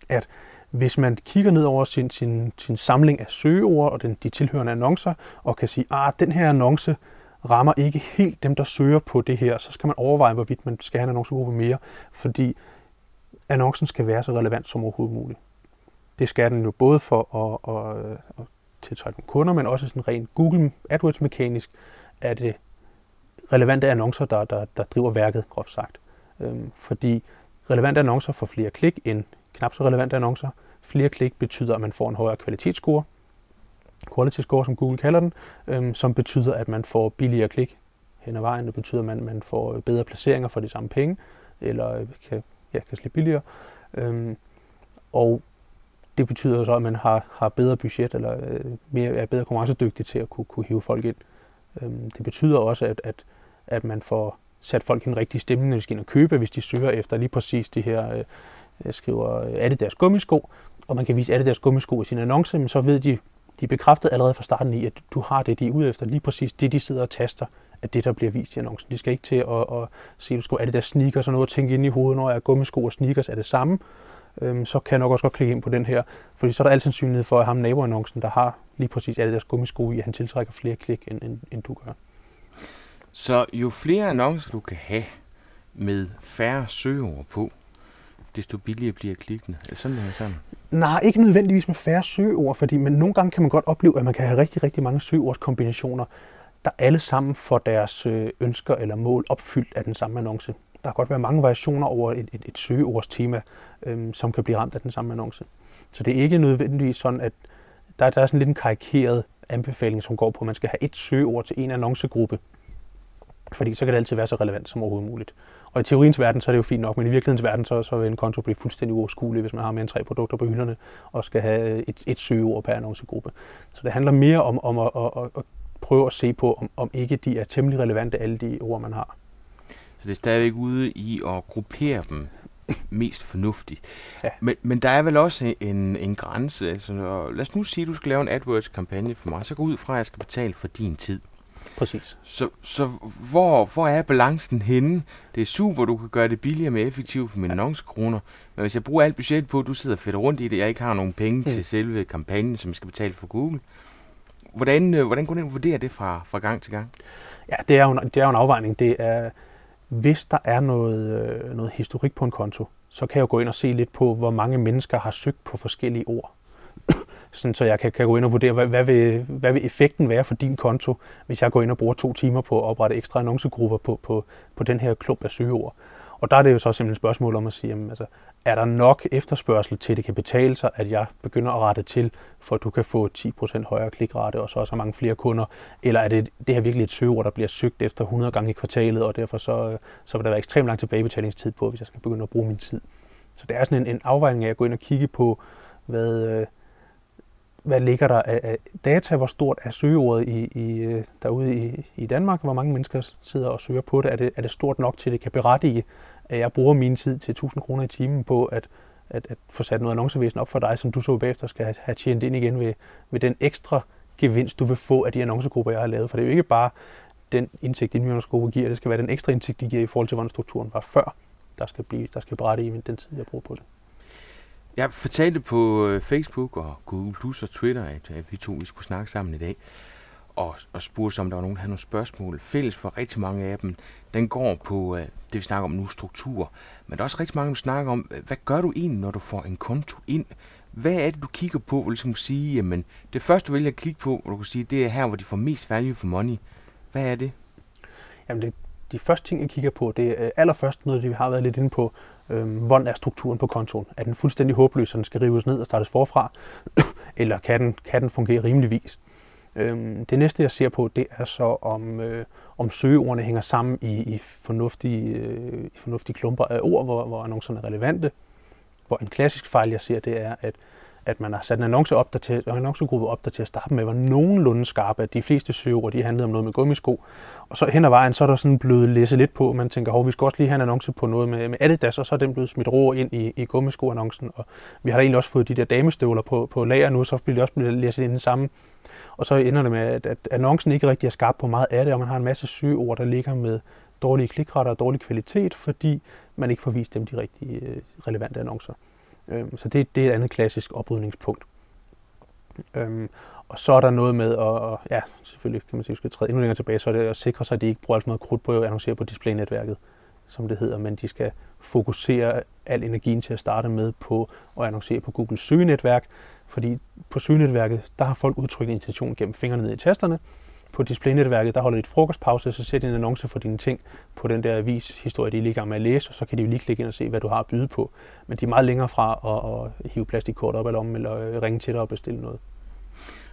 at hvis man kigger ned over sin, sin, sin samling af søgeord og den, de tilhørende annoncer, og kan sige, at den her annonce rammer ikke helt dem, der søger på det her, så skal man overveje, hvorvidt man skal have en annoncegruppe mere, fordi annoncen skal være så relevant som overhovedet muligt. Det skal den jo både for at, at, at tiltrække nogle kunder, men også sådan rent Google AdWords mekanisk, er det relevante annoncer, der, der, der driver værket, groft sagt. Øhm, fordi relevante annoncer får flere klik end knap så relevante annoncer. Flere klik betyder, at man får en højere kvalitetsscore, quality score, som Google kalder den, øhm, som betyder, at man får billigere klik hen ad vejen. Det betyder, at man, man får bedre placeringer for de samme penge, eller øh, kan, ja, kan slippe billigere. Øhm, og det betyder så, at man har, har bedre budget, eller øh, mere, er bedre konkurrencedygtig til at kunne, kunne hive folk ind. Øhm, det betyder også, at, at, at man får sat folk i en rigtig stemning, når de skal ind og købe, hvis de søger efter lige præcis de her, øh, skriver, øh, er det gummisko, og man kan vise, Adidas det gummisko i sin annonce, men så ved de, de er bekræftet allerede fra starten i, at du har det, de er ude efter, lige præcis det, de sidder og taster, at det, der bliver vist i annoncen. De skal ikke til at, at sige, du skal, er det der sneakers og noget at tænke ind i hovedet, når jeg er gummisko og sneakers er det samme, øhm, så kan jeg nok også godt klikke ind på den her. Fordi så er der altid sandsynlighed for, at ham naboannoncen, der har lige præcis alle deres gummisko i, at han tiltrækker flere klik, end, end, end du gør. Så jo flere annoncer du kan have med færre søgeord på, desto billigere bliver klikkene. Er sådan, det er sådan? Nej, ikke nødvendigvis med færre søgeord, fordi men nogle gange kan man godt opleve, at man kan have rigtig, rigtig mange søgeordskombinationer, der alle sammen får deres øh, ønsker eller mål opfyldt af den samme annonce. Der kan godt være mange variationer over et, et, et søgeordstema, øhm, som kan blive ramt af den samme annonce. Så det er ikke nødvendigvis sådan, at der, der er sådan lidt en karikeret anbefaling, som går på, at man skal have et søgeord til en annoncegruppe. Fordi så kan det altid være så relevant som overhovedet muligt. Og i teoriens verden, så er det jo fint nok, men i virkelighedens verden, så, så vil en konto blive fuldstændig uoverskuelig, hvis man har mere end tre produkter på hylderne, og skal have et, et søgeord per annoncegruppe. Så det handler mere om, om at, at, at prøve at se på, om, om ikke de er temmelig relevante, alle de ord, man har. Så det er stadigvæk ude i at gruppere dem mest fornuftigt. Ja. Men, men der er vel også en, en grænse. Altså, lad os nu sige, at du skal lave en AdWords-kampagne for mig. Så gå ud fra, at jeg skal betale for din tid. Præcis. Så, så hvor, hvor er balancen henne? Det er super, du kan gøre det billigere og mere effektivt for mine annoncekroner. Men hvis jeg bruger alt budget på, at du sidder fedt rundt i det, jeg ikke har nogen penge mm. til selve kampagnen, som jeg skal betale for Google. Hvordan, øh, hvordan kunne du vurdere det fra, fra gang til gang? Ja, det er jo, det er jo en afvejning. Det er, hvis der er noget, øh, noget historik på en konto, så kan jeg jo gå ind og se lidt på, hvor mange mennesker har søgt på forskellige ord. Sådan, så jeg kan, kan gå ind og vurdere, hvad, hvad, vil, hvad vil effekten være for din konto, hvis jeg går ind og bruger to timer på at oprette ekstra annoncegrupper på, på, på den her klub af søgeord. Og der er det jo så simpelthen et spørgsmål om at sige, jamen, altså, er der nok efterspørgsel til, at det kan betale sig, at jeg begynder at rette til, for at du kan få 10% højere klikrate og så også mange flere kunder? Eller er det, det her virkelig et søgeord, der bliver søgt efter 100 gange i kvartalet, og derfor så, så vil der være ekstremt lang tilbagebetalingstid på, hvis jeg skal begynde at bruge min tid? Så det er sådan en, en afvejning af at gå ind og kigge på, hvad, øh, hvad ligger der af, data, hvor stort er søgeordet i, i, øh, derude i, i Danmark, hvor mange mennesker sidder og søger på det. Er, det, er det stort nok til, at det kan berettige, at jeg bruger min tid til 1000 kroner i timen på at, at, at få sat noget annoncevæsen op for dig, som du så bagefter skal have, tjent ind igen ved, ved den ekstra gevinst, du vil få af de annoncegrupper, jeg har lavet. For det er jo ikke bare den indsigt, de nye annoncegrupper giver, det skal være den ekstra indsigt, de giver i forhold til, hvordan strukturen var før, der skal, blive, der skal berettige den tid, jeg bruger på det. Jeg fortalte på øh, Facebook og Google Plus og Twitter, at, at vi to vi skulle snakke sammen i dag, og, og spurgte, om der var nogen, der havde nogle spørgsmål. Fælles for rigtig mange af dem, den går på øh, det, vi snakker om nu, struktur. Men der er også rigtig mange, der snakker om, øh, hvad gør du egentlig, når du får en konto ind? Hvad er det, du kigger på, hvor du ligesom sige, jamen, det første, du vælger at kigge på, hvor du kan sige, det er her, hvor de får mest value for money. Hvad er det? Jamen, det, de første ting, jeg kigger på, det er allerførst noget, vi har været lidt inde på, Øhm, hvordan er strukturen på kontoen? Er den fuldstændig håbløs, så den skal rives ned og startes forfra? Eller kan den, kan den fungere rimeligvis? Øhm, det næste, jeg ser på, det er så, om, øh, om søgeordene hænger sammen i, i, fornuftige, øh, i fornuftige klumper af ord, hvor, hvor annoncerne er relevante. Hvor en klassisk fejl, jeg ser, det er, at at man har sat en annonce op, der til, en annoncegruppe op, der til at starte med var nogenlunde skarpe. De fleste søgeord, de handlede om noget med gummisko. Og så hen ad vejen, så er der sådan blevet læsset lidt på, man tænker, hov, vi skal også lige have en annonce på noget med, med Adidas, og så er den blevet smidt ro ind i, i gummisko-annoncen. Og vi har da egentlig også fået de der damestøvler på, på lager nu, så bliver det også blevet læsset ind i samme. Og så ender det med, at, at annoncen ikke rigtig er skarp på meget af det, og man har en masse søgeord, der ligger med dårlige klikretter og dårlig kvalitet, fordi man ikke får vist dem de rigtige øh, relevante annoncer. Øhm, så det, det er et andet klassisk oprydningspunkt. Øhm, og så er der noget med at, ja, selvfølgelig kan man sige, at vi skal træde endnu længere tilbage, så er det at sikre sig, at de ikke bruger alt for meget krudt på at annoncere på displaynetværket, som det hedder, men de skal fokusere al energien til at starte med på at annoncere på Google søgenetværk, fordi på søgenetværket, der har folk udtrykt intention gennem fingrene ned i tasterne, på displaynetværket, der holder de et frokostpause, så de en annonce for dine ting på den der avishistorie, de er lige i gang med at læse, og så kan de jo lige klikke ind og se, hvad du har at byde på. Men de er meget længere fra at, at hive plastikkort op eller om, eller øh, ringe til dig og bestille noget.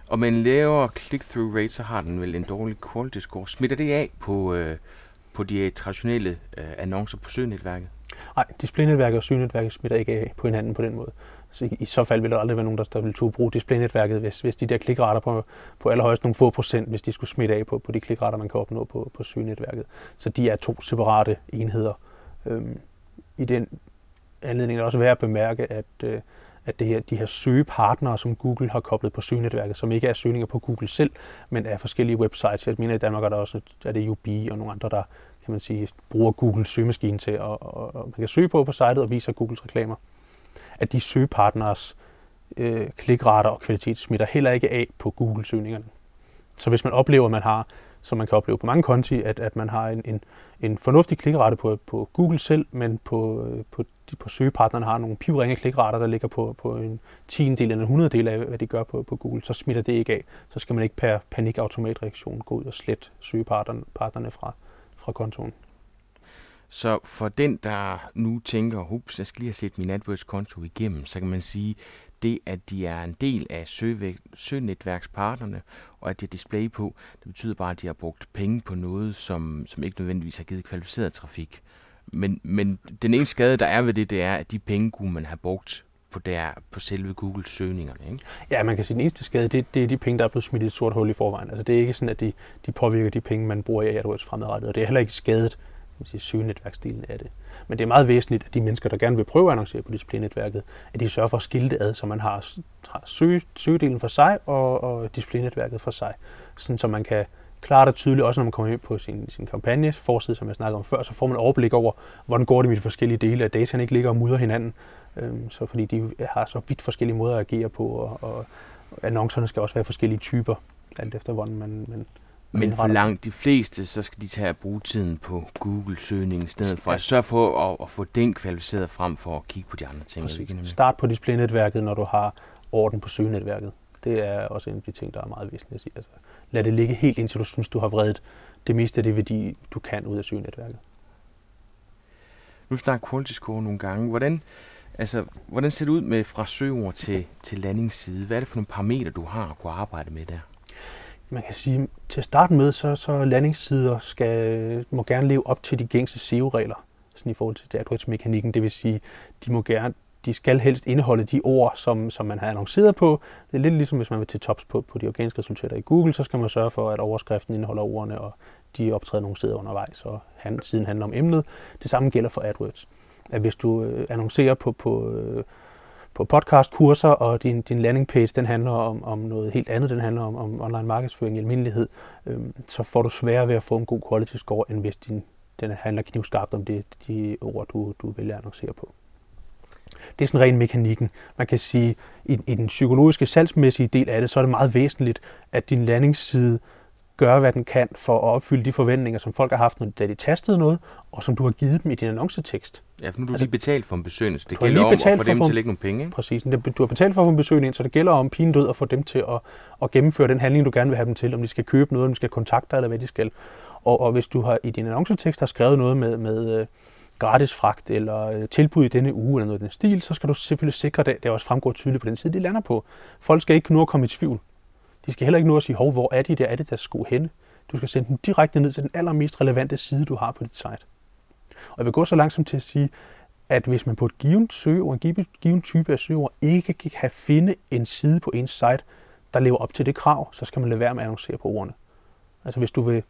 Og med en lavere click-through rate, så har den vel en dårlig quality score. Smitter det af på, øh, på de traditionelle øh, annoncer på søgenetværket? Nej, displaynetværket og søgenetværket smitter ikke af på hinanden på den måde. Så i, i så fald vil der aldrig være nogen, der, der vil turde bruge displaynetværket, hvis, hvis de der klikrater på, på allerhøjst nogle få procent, hvis de skulle smitte af på, på de klikrater, man kan opnå på, på søgenetværket. Så de er to separate enheder. Øhm, I den anledning er det også værd at bemærke, at, øh, at det her, de her søgepartnere, som Google har koblet på søgenetværket, som ikke er søgninger på Google selv, men er forskellige websites. Jeg mener, i Danmark er der også er det UB og nogle andre, der kan man sige, bruger Googles søgemaskine til, at og, og man kan søge på på sitet og viser Googles reklamer at de søgepartners øh, klikrater og kvalitet smitter heller ikke af på Google-søgningerne. Så hvis man oplever, at man har, som man kan opleve på mange konti, at, at man har en, en, en fornuftig klikrate på, på Google selv, men på, øh, på, de, på søgepartnerne har nogle pivringe klikrater, der ligger på, på en tiendel eller en hundreddel af, hvad de gør på, på Google, så smitter det ikke af. Så skal man ikke per panikautomatreaktion gå ud og slette søgepartnerne fra, fra kontoen. Så for den, der nu tænker, hups, jeg skal lige have set min AdWords-konto igennem, så kan man sige, det, at de er en del af søgenetværkspartnerne, og at de har display på, det betyder bare, at de har brugt penge på noget, som, som ikke nødvendigvis har givet kvalificeret trafik. Men, men den ene skade, der er ved det, det er, at de penge kunne man have brugt på, der, på selve Google-søgningerne. Ikke? Ja, man kan sige, at den eneste skade, det, det er de penge, der er blevet smidt i et sort hul i forvejen. Altså, det er ikke sådan, at de, de påvirker de penge, man bruger i AdWords fremadrettet, og det er heller ikke skadet sige, søgenetværksdelen af det. Men det er meget væsentligt, at de mennesker, der gerne vil prøve at annoncere på displaynetværket, at de sørger for at skille det ad, så man har, har søge, søgedelen for sig og, og displaynetværket for sig. Sådan, så man kan klart og tydeligt, også når man kommer ind på sin, sin kampagne, forside, som jeg snakkede om før, så får man overblik over, hvordan går det med de forskellige dele, at dataen ikke ligger og mudrer hinanden. Øhm, så fordi de har så vidt forskellige måder at agere på, og, og annoncerne skal også være forskellige typer, alt efter hvordan man, man men for langt de fleste, så skal de tage at bruge tiden på Google-søgning i stedet for at sørge for at, at få den kvalificeret frem for at kigge på de andre ting. Start på display-netværket, når du har orden på søgenetværket. Det er også en af de ting, der er meget væsentligt at sige. Altså, lad det ligge helt indtil du synes, du har vredet det meste af det værdi, du kan ud af søgenetværket. Nu snakker quality nogle gange. Hvordan, altså, hvordan ser det ud med fra søgeord til, til landingsside? Hvad er det for nogle parametre, du har at kunne arbejde med der? Man kan sige, til at starte med, så, så landingssider skal, må gerne leve op til de gængse SEO-regler, sådan i forhold til AdWords-mekanikken. Det vil sige, de må gerne, de skal helst indeholde de ord, som, som man har annonceret på. Det er lidt ligesom, hvis man vil til tops på, på de organiske resultater i Google, så skal man sørge for, at overskriften indeholder ordene, og de optræder nogle steder undervejs, og han, siden handler om emnet. Det samme gælder for AdWords. At hvis du øh, annoncerer på, på øh, på podcastkurser, og din, din landing page, den handler om, om noget helt andet, den handler om, om online markedsføring i almindelighed, øhm, så får du sværere ved at få en god quality score, end hvis din, den handler knivskarpt om det, de ord, du, du vil annoncere på. Det er sådan ren mekanikken. Man kan sige, i, i den psykologiske salgsmæssige del af det, så er det meget væsentligt, at din landingsside gør, hvad den kan for at opfylde de forventninger, som folk har haft, da de tastede noget, og som du har givet dem i din annoncetekst. Ja, for nu har du altså, lige betalt for en besøgende, så det gælder om at få dem for, til at lægge nogle penge. Ikke? Præcis, du har betalt for at få en besøgende ind, så det gælder om pinen død at få dem til at, at gennemføre den handling, du gerne vil have dem til, om de skal købe noget, om de skal kontakte dig, eller hvad de skal. Og, og hvis du har i din annoncetekst har skrevet noget med, med uh, gratis fragt eller uh, tilbud i denne uge eller noget i den stil, så skal du selvfølgelig sikre det, det også fremgår tydeligt på den side, de lander på. Folk skal ikke nu komme i tvivl. De skal heller ikke nu at sige, hov, hvor er de der, er det der skulle henne? Du skal sende dem direkte ned til den allermest relevante side, du har på dit site. Og jeg vil gå så langsomt til at sige, at hvis man på et givet søgeord, en given type af søgeord, ikke kan finde en side på en site, der lever op til det krav, så skal man lade være med at annoncere på ordene. Altså hvis du vil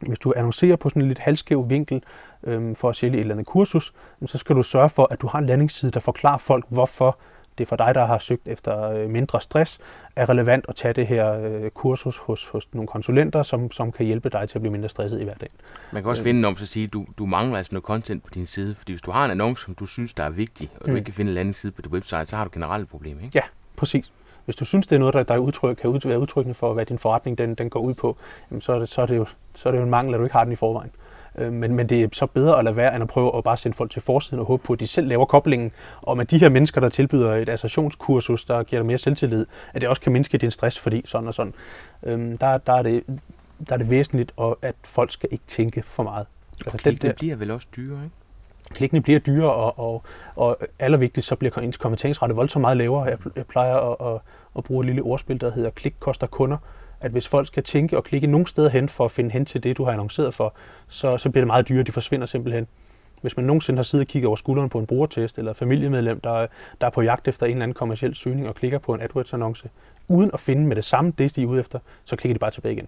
hvis du annoncerer på sådan en lidt halvskæv vinkel øhm, for at sælge et eller andet kursus, så skal du sørge for, at du har en landingsside, der forklarer folk, hvorfor det for dig, der har søgt efter øh, mindre stress, er relevant at tage det her øh, kursus hos, hos nogle konsulenter, som, som kan hjælpe dig til at blive mindre stresset i hverdagen. Man kan også vende om at sige, at du, du mangler altså noget content på din side, fordi hvis du har en annonce, som du synes, der er vigtig, og du mm. ikke kan finde en landingsside på dit website, så har du generelt et problem, ikke? Ja, præcis. Hvis du synes, det er noget, der, der er udtryk, kan ud, være udtrykkende for, hvad din forretning den, den går ud på, jamen så, er det, så, er det jo, så er det jo en mangel, at du ikke har den i forvejen. Øh, men, men det er så bedre at lade være, end at prøve at bare sende folk til forsiden og håbe på, at de selv laver koblingen, og med de her mennesker, der tilbyder et associationskursus, der giver dig mere selvtillid, at det også kan mindske din stress, fordi sådan og sådan. Øhm, der, der er det der er det væsentligt, at folk skal ikke tænke for meget. Altså, klikkene den der, bliver vel også dyre, ikke? Klikkene bliver dyre, og, og, og allervigtigst, så bliver ens konverteringsrate voldsomt meget lavere. Jeg, jeg plejer at, at, at bruge et lille ordspil, der hedder klik koster kunder. At hvis folk skal tænke og klikke nogle steder hen for at finde hen til det, du har annonceret for, så, så bliver det meget dyre. De forsvinder simpelthen. Hvis man nogensinde har siddet og kigget over skulderen på en brugertest, eller familiemedlem, der, der er på jagt efter en eller anden kommersiel søgning og klikker på en AdWords-annonce, uden at finde med det samme det, de er ude efter, så klikker de bare tilbage igen.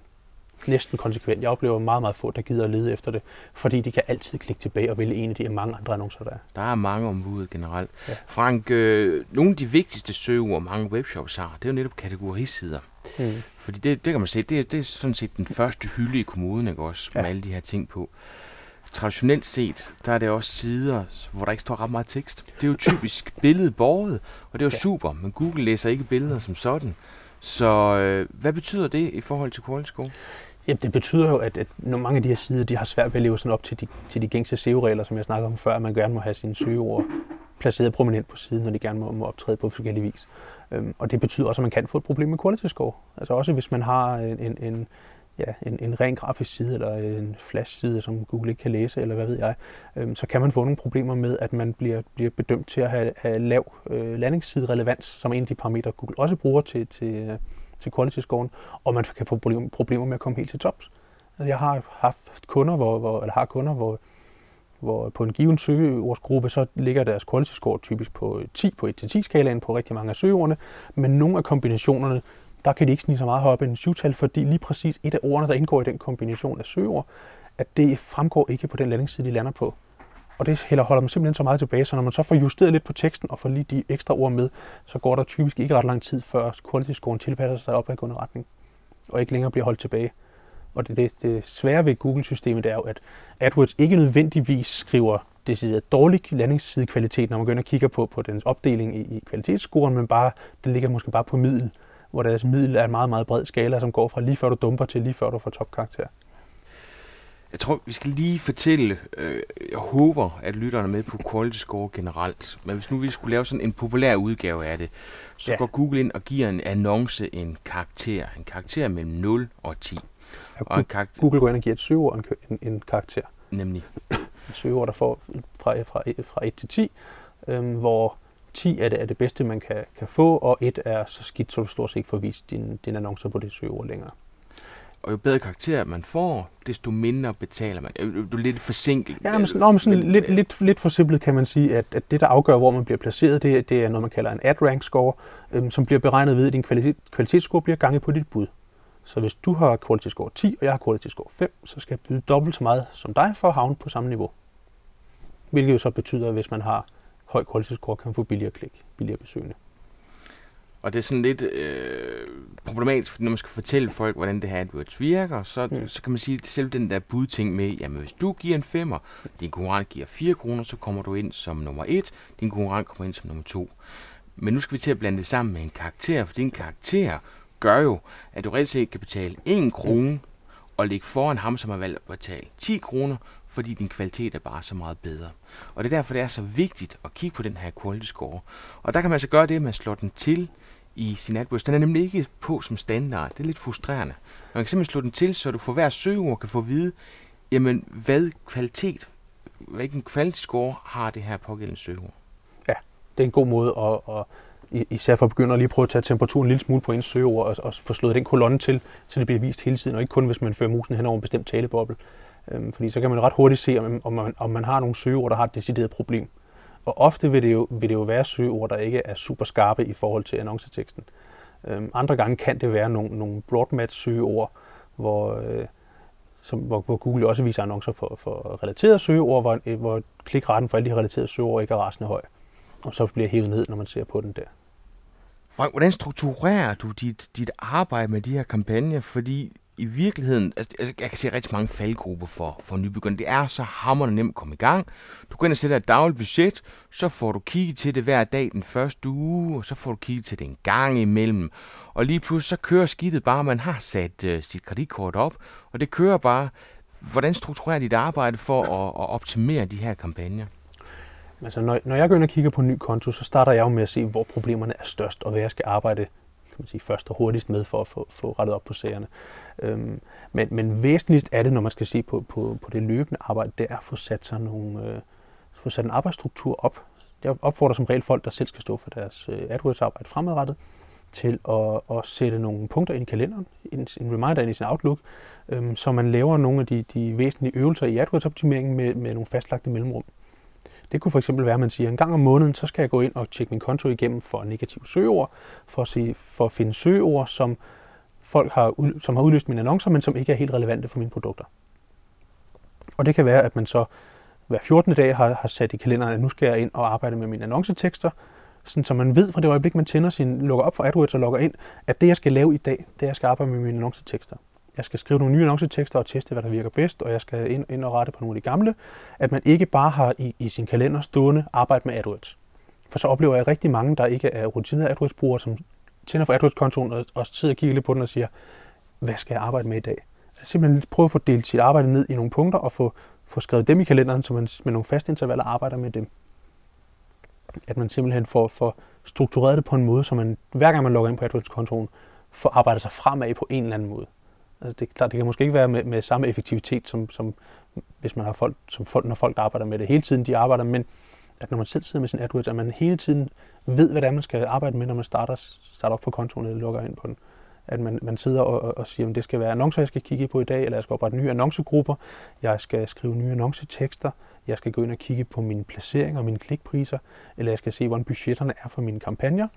Næsten konsekvent. Jeg oplever meget, meget få, der gider at lede efter det, fordi de kan altid klikke tilbage og vælge en af de mange andre annoncer, der er. Der er mange ombud generelt. Ja. Frank, øh, nogle af de vigtigste søgeord, mange webshops har, det er jo netop kategorisider. Mm. Fordi det, det kan man se, det, det er sådan set den første hylde i kommunen, ikke også, ja. med alle de her ting på traditionelt set, der er det også sider, hvor der ikke står ret meget tekst. Det er jo typisk billedborget, og det er jo ja. super, men Google læser ikke billeder som sådan. Så øh, hvad betyder det i forhold til Score? Jamen, det betyder jo, at, at når mange af de her sider, de har svært ved at leve sådan op til de, til de gængse SEO-regler, som jeg snakkede om før, at man gerne må have sine søgeord placeret prominent på siden, når de gerne må, må optræde på forskellige vis. Øhm, og det betyder også, at man kan få et problem med quality score. Altså også hvis man har en, en, en ja, en, en ren grafisk side eller en flash-side, som Google ikke kan læse, eller hvad ved jeg, øhm, så kan man få nogle problemer med, at man bliver, bliver bedømt til at have, have lav øh, landingsside-relevans, som er en af de parametre, Google også bruger til, til, til quality-scoren, og man kan få problemer med at komme helt til tops. Altså, jeg har haft kunder, hvor, hvor, eller har kunder, hvor, hvor på en given søgeordsgruppe, så ligger deres quality score typisk på 10 på 1-10-skalaen på rigtig mange af søgeordene, men nogle af kombinationerne der kan de ikke snige så meget højere end en syvtal, fordi lige præcis et af ordene, der indgår i den kombination af søgeord, at det fremgår ikke på den landingsside, de lander på. Og det heller holder man simpelthen så meget tilbage, så når man så får justeret lidt på teksten og får lige de ekstra ord med, så går der typisk ikke ret lang tid, før quality-scoren tilpasser sig op i retning, og ikke længere bliver holdt tilbage. Og det, det, det svære ved Google-systemet er jo, at AdWords ikke nødvendigvis skriver decideret dårlig landingsside-kvalitet, når man går ind og kigger på, på den opdeling i, i kvalitetsscoren, men bare, det ligger måske bare på middel hvor deres middel er en meget, meget bred skala, som går fra lige før du dumper til lige før du får topkarakter. Jeg tror, vi skal lige fortælle, øh, jeg håber, at lytterne er med på quality score generelt, men hvis nu vi skulle lave sådan en populær udgave af det, så ja. går Google ind og giver en annonce en karakter, en karakter mellem 0 og 10. Ja, og en karakter, Google går ind og giver et søgeord en, en, en karakter. Nemlig? et søgeord, der får fra, fra, fra 1 til 10, øh, hvor 10 er det, er det bedste, man kan, kan få, og 1 er så skidt, så du stort set ikke får vist din, din annoncer på det søgeord længere. Og jo bedre karakter man får, desto mindre betaler man. Du er lidt forsinket. Ja, men, nå, men sådan men, lidt, lidt, lidt forsimplet kan man sige, at, at det, der afgør, hvor man bliver placeret, det, det er noget, man kalder en ad rank score, øhm, som bliver beregnet ved, at din kvalitet, kvalitetsscore bliver ganget på dit bud. Så hvis du har quality score 10, og jeg har quality score 5, så skal jeg byde dobbelt så meget som dig for at havne på samme niveau. Hvilket jo så betyder, at hvis man har høj quality score kan man få billigere klik, billigere besøgende. Og det er sådan lidt øh, problematisk, når man skal fortælle folk, hvordan det her AdWords virker, så, mm. så kan man sige, at selv den der budting med, jamen hvis du giver en femmer, din konkurrent giver 4 kroner, så kommer du ind som nummer 1, din konkurrent kommer ind som nummer 2. Men nu skal vi til at blande det sammen med en karakter, for din karakter gør jo, at du reelt set kan betale 1 krone og ligge foran ham, som har valgt at betale 10 kroner, fordi din kvalitet er bare så meget bedre. Og det er derfor, det er så vigtigt at kigge på den her quality score. Og der kan man altså gøre det, at man slår den til i sin AdWords. Den er nemlig ikke på som standard. Det er lidt frustrerende. Man kan simpelthen slå den til, så du for hver søgeord kan få at vide, jamen hvad kvalitet, hvilken quality score har det her pågældende søgeord. Ja, det er en god måde at, at især for begynder begynde at lige prøve at tage temperaturen en lille smule på ens søgeord og, og få slået den kolonne til, så det bliver vist hele tiden, og ikke kun hvis man fører musen hen over en bestemt taleboble. Øhm, fordi så kan man ret hurtigt se, om, om, man, om man har nogle søgeord, der har et decideret problem. Og ofte vil det, jo, vil det jo være søgeord, der ikke er super skarpe i forhold til annonceteksten. Øhm, andre gange kan det være nogle, nogle broadmatch søgeord, hvor, øh, som, hvor, hvor Google også viser annoncer for, for relaterede søgeord, hvor, hvor klikretten for alle de relaterede søgeord ikke er rasende høj. Og så bliver hævet ned, når man ser på den der. Frank, hvordan strukturerer du dit, dit arbejde med de her kampagner? Fordi i virkeligheden, altså, altså jeg kan se rigtig mange faldgrupper for, for nybegyndere. Det er så hammerende nemt at komme i gang. Du går ind og sætter et dagligt budget, så får du kigget til det hver dag den første uge, og så får du kigget til det en gang imellem. Og lige pludselig så kører skidtet bare, man har sat uh, sit kreditkort op, og det kører bare. Hvordan strukturerer dit arbejde for at, at optimere de her kampagner? Altså, når, når jeg går ind og kigger på en ny konto, så starter jeg jo med at se, hvor problemerne er størst, og hvad jeg skal arbejde kan man sige, først og hurtigst med for at få, få rettet op på sagerne. Øhm, men, men væsentligst er det, når man skal se på, på, på det løbende arbejde, det er at få sat, sig nogle, øh, få sat en arbejdsstruktur op. Jeg opfordrer som regel folk, der selv skal stå for deres øh, AdWords-arbejde fremadrettet, til at, at sætte nogle punkter ind i kalenderen, en, en reminder ind i sin Outlook, øhm, så man laver nogle af de, de væsentlige øvelser i AdWords-optimeringen med, med nogle fastlagte mellemrum. Det kunne for eksempel være, at man siger, at en gang om måneden, så skal jeg gå ind og tjekke min konto igennem for negative søgeord, for at, se, for at finde søgeord, som folk har, som har udløst mine annoncer, men som ikke er helt relevante for mine produkter. Og det kan være, at man så hver 14. dag har, har sat i kalenderen, at nu skal jeg ind og arbejde med mine annoncetekster, sådan, så man ved fra det øjeblik, man tænder sin, lukker op for AdWords og logger ind, at det, jeg skal lave i dag, det er, at jeg skal arbejde med mine annoncetekster. Jeg skal skrive nogle nye annoncetekster og teste, hvad der virker bedst, og jeg skal ind, ind og rette på nogle af de gamle. At man ikke bare har i, i sin kalender stående arbejde med AdWords. For så oplever jeg rigtig mange, der ikke er rutinerede AdWords-brugere, som tænder for AdWords-kontoen og, og sidder og kigger lidt på den og siger, hvad skal jeg arbejde med i dag? Altså simpelthen prøve at få delt sit arbejde ned i nogle punkter og få, få skrevet dem i kalenderen, så man med nogle faste intervaller arbejder med dem at man simpelthen får, får struktureret det på en måde, så man hver gang man logger ind på AdWords-kontoen, får arbejdet sig fremad på en eller anden måde. Altså det, klart, det kan måske ikke være med, med samme effektivitet, som, som hvis man har folk, som folk, når folk arbejder med det hele tiden, de arbejder, men at når man selv sidder med sin AdWords, at man hele tiden ved, hvad det er, man skal arbejde med, når man starter, starter op for kontoen eller lukker ind på den. At man, man sidder og, og, siger, om det skal være annoncer, jeg skal kigge på i dag, eller jeg skal oprette nye annoncegrupper, jeg skal skrive nye annoncetekster, jeg skal gå ind og kigge på mine placeringer og mine klikpriser, eller jeg skal se, hvordan budgetterne er for mine kampagner,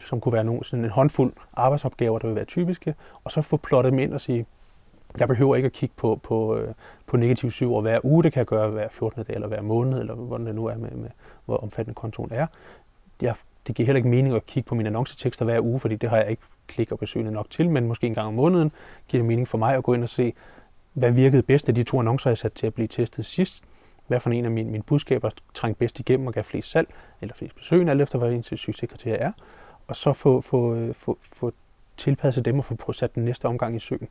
som kunne være nogle, sådan en håndfuld arbejdsopgaver, der vil være typiske, og så få plottet dem ind og sige, jeg behøver ikke at kigge på, på, øh, på negativ syv år hver uge, det kan jeg gøre hver 14. dag eller hver måned, eller hvordan det nu er med, med hvor omfattende kontoen er. Jeg, det giver heller ikke mening at kigge på mine annoncetekster hver uge, fordi det har jeg ikke klik og besøgende nok til, men måske en gang om måneden giver det mening for mig at gå ind og se, hvad virkede bedst af de to annoncer, jeg satte til at blive testet sidst, hvad for en af mine, mine budskaber trængte bedst igennem og gav flest salg, eller flest besøgende, alt efter hvad ens succeskriterie er, og så få, få, øh, få, få tilpasset dem og få sat den næste omgang i søen.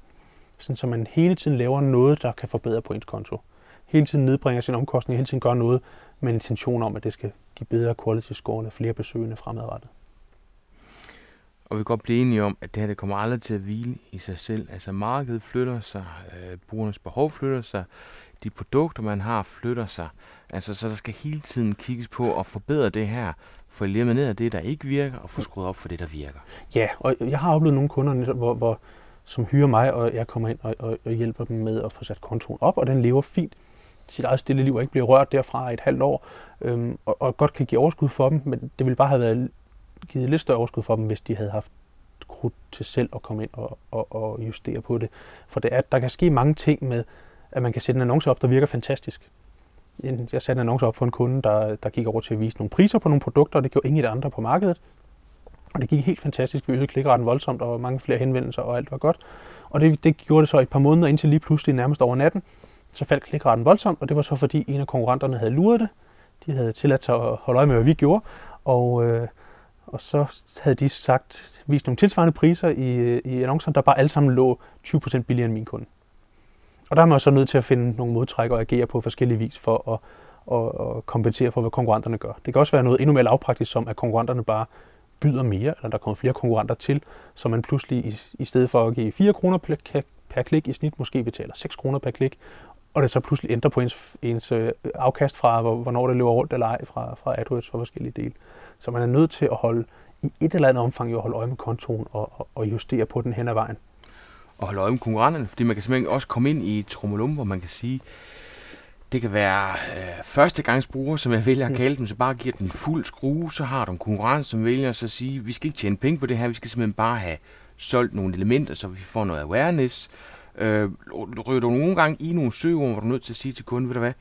Sådan, så man hele tiden laver noget, der kan forbedre på ens konto. Hele tiden nedbringer sin omkostning, hele tiden gør noget med en intention om, at det skal give bedre quality score eller flere besøgende fremadrettet. Og vi kan godt blive enige om, at det her det kommer aldrig til at hvile i sig selv. Altså markedet flytter sig, øh, brugernes behov flytter sig, de produkter, man har, flytter sig. Altså, så der skal hele tiden kigges på at forbedre det her, få elimineret ned af det, der ikke virker, og få skruet op for det, der virker. Ja, og jeg har oplevet nogle kunder, hvor, hvor, som hyrer mig, og jeg kommer ind og, og, og hjælper dem med at få sat kontoen op, og den lever fint sit eget stille liv og ikke bliver rørt derfra i et halvt år, øhm, og, og godt kan give overskud for dem, men det ville bare have været givet lidt større overskud for dem, hvis de havde haft krudt til selv at komme ind og, og, og justere på det. For det er, der kan ske mange ting med, at man kan sætte en annonce op, der virker fantastisk. Jeg satte en annonce op for en kunde, der, der gik over til at vise nogle priser på nogle produkter, og det gjorde ingen af andre på markedet. Og det gik helt fantastisk. Vi øgede klikkeretten voldsomt, og mange flere henvendelser, og alt var godt. Og det, det gjorde det så et par måneder, indtil lige pludselig nærmest over natten, så faldt klikkeretten voldsomt, og det var så fordi en af konkurrenterne havde luret det. De havde tilladt sig at holde øje med, hvad vi gjorde, og, øh, og så havde de sagt, vist nogle tilsvarende priser i, øh, i annoncerne, der bare alle sammen lå 20% billigere end min kunde. Og der er man så nødt til at finde nogle modtræk og agere på forskellige vis for at, at, at kompensere for, hvad konkurrenterne gør. Det kan også være noget endnu mere lavpraktisk, som at konkurrenterne bare byder mere, eller der kommer flere konkurrenter til, så man pludselig i, i stedet for at give 4 kroner per, per klik i snit, måske betaler 6 kroner per klik, og det så pludselig ændrer på ens, ens øh, afkast fra, hvornår det løber rundt eller ej fra, fra AdWords for forskellige dele. Så man er nødt til at holde i et eller andet omfang jo at holde øje med kontoen og, og, og justere på den hen ad vejen og holde øje med konkurrenterne, fordi man kan simpelthen også komme ind i et tromolum, hvor man kan sige, det kan være øh, førstegangsbrugere, som jeg vælger at mm. kalde dem, så bare giver den fuld skrue, så har du en konkurrence, som vælger så at sige, vi skal ikke tjene penge på det her, vi skal simpelthen bare have solgt nogle elementer, så vi får noget awareness. Øh, ryger du nogle gange i nogle søgeord, hvor du er nødt til at sige til kunden, ved du hvad,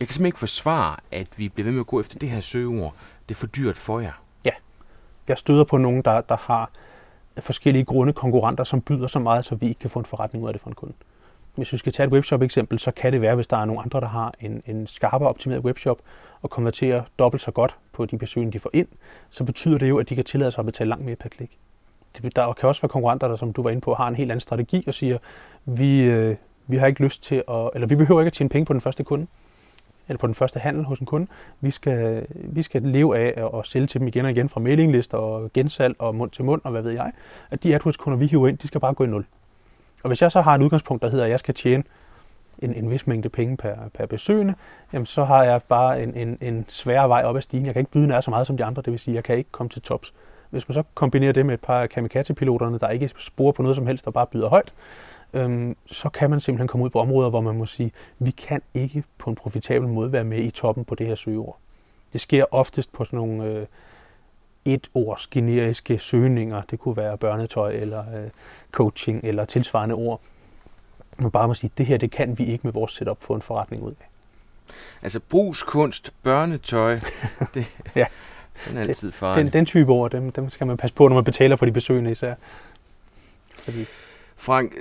jeg kan simpelthen ikke forsvare, at vi bliver ved med at gå efter det her søgeord. Det er for dyrt for jer. Ja, jeg støder på nogen, der, der har forskellige grunde konkurrenter, som byder så meget, så vi ikke kan få en forretning ud af det for en kunde. Hvis vi skal tage et webshop-eksempel, så kan det være, hvis der er nogle andre, der har en, en skarpere optimeret webshop og konverterer dobbelt så godt på de besøgende, de får ind, så betyder det jo, at de kan tillade sig at betale langt mere per klik. Der kan også være konkurrenter, der, som du var inde på, har en helt anden strategi og siger, vi, øh, vi har ikke lyst til at, eller vi behøver ikke at tjene penge på den første kunde eller på den første handel hos en kunde. Vi skal, vi skal leve af at sælge til dem igen og igen fra mailinglister og gensalg og mund til mund og hvad ved jeg. At de AdWords-kunder, vi hiver ind, de skal bare gå i nul. Og hvis jeg så har et udgangspunkt, der hedder, at jeg skal tjene en, en vis mængde penge per, per besøgende, jamen så har jeg bare en, en, en sværere vej op ad stigen. Jeg kan ikke byde nær så meget som de andre, det vil sige, at jeg kan ikke komme til tops. Hvis man så kombinerer det med et par kamikaze-piloterne, der ikke sporer på noget som helst, der bare byder højt, øhm, så kan man simpelthen komme ud på områder, hvor man må sige, vi kan ikke på en profitabel måde være med i toppen på det her søgeord. Det sker oftest på sådan nogle øh, et-års generiske søgninger. Det kunne være børnetøj eller øh, coaching eller tilsvarende ord. Man bare må sige, det her det kan vi ikke med vores setup få en forretning ud af. Altså brugskunst, børnetøj, det, ja. den er altid farlig. Den, den type ord, dem, dem skal man passe på, når man betaler for de besøgende især. Fordi... Frank,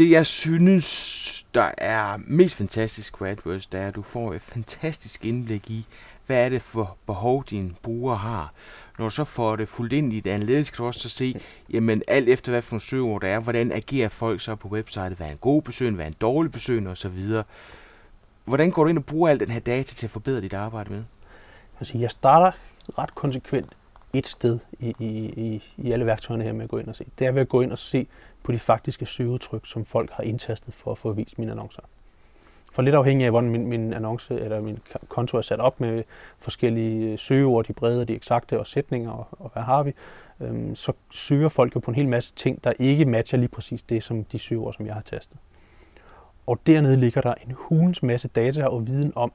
det jeg synes, der er mest fantastisk ved AdWords, det er, at du får et fantastisk indblik i, hvad er det for behov, dine brugere har. Når du så får det fuldt ind i det analytisk, kan du også så se, jamen alt efter hvad for nogle søgeord der er, hvordan agerer folk så på websitet, hvad er en god besøgende, hvad er en dårlig besøgende osv. Hvordan går du ind og bruger al den her data til at forbedre dit arbejde med? Jeg starter ret konsekvent et sted i, i, i, i alle værktøjerne her med at gå ind og se. Det er ved at gå ind og se på de faktiske søgeudtryk, som folk har indtastet for at få vist mine annoncer. For lidt afhængig af, hvordan min, min annonce eller min konto er sat op med forskellige øh, søgeord, de brede, de eksakte og sætninger og, og hvad har vi, øhm, så søger folk jo på en hel masse ting, der ikke matcher lige præcis det, som de søgeord, som jeg har tastet. Og dernede ligger der en hulens masse data og viden om,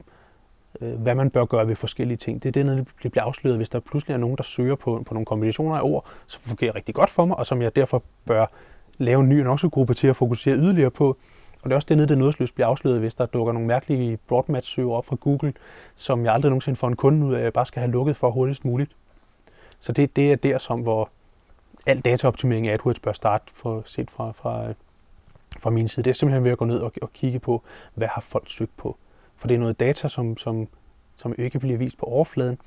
øh, hvad man bør gøre ved forskellige ting. Det er dernede, det bliver afsløret, hvis der pludselig er nogen, der søger på, på nogle kombinationer af ord, som fungerer rigtig godt for mig, og som jeg derfor bør lave en ny annoncegruppe til at fokusere yderligere på. Og det er også dernede, det nådesløst bliver afsløret, hvis der dukker nogle mærkelige broadmatch-søger op fra Google, som jeg aldrig nogensinde får en kunde ud af, jeg bare skal have lukket for hurtigst muligt. Så det, det er der, som hvor al dataoptimering af AdWords bør starte, for set fra, fra, fra min side. Det er simpelthen ved at gå ned og, og kigge på, hvad har folk søgt på. For det er noget data, som, som, som ikke bliver vist på overfladen,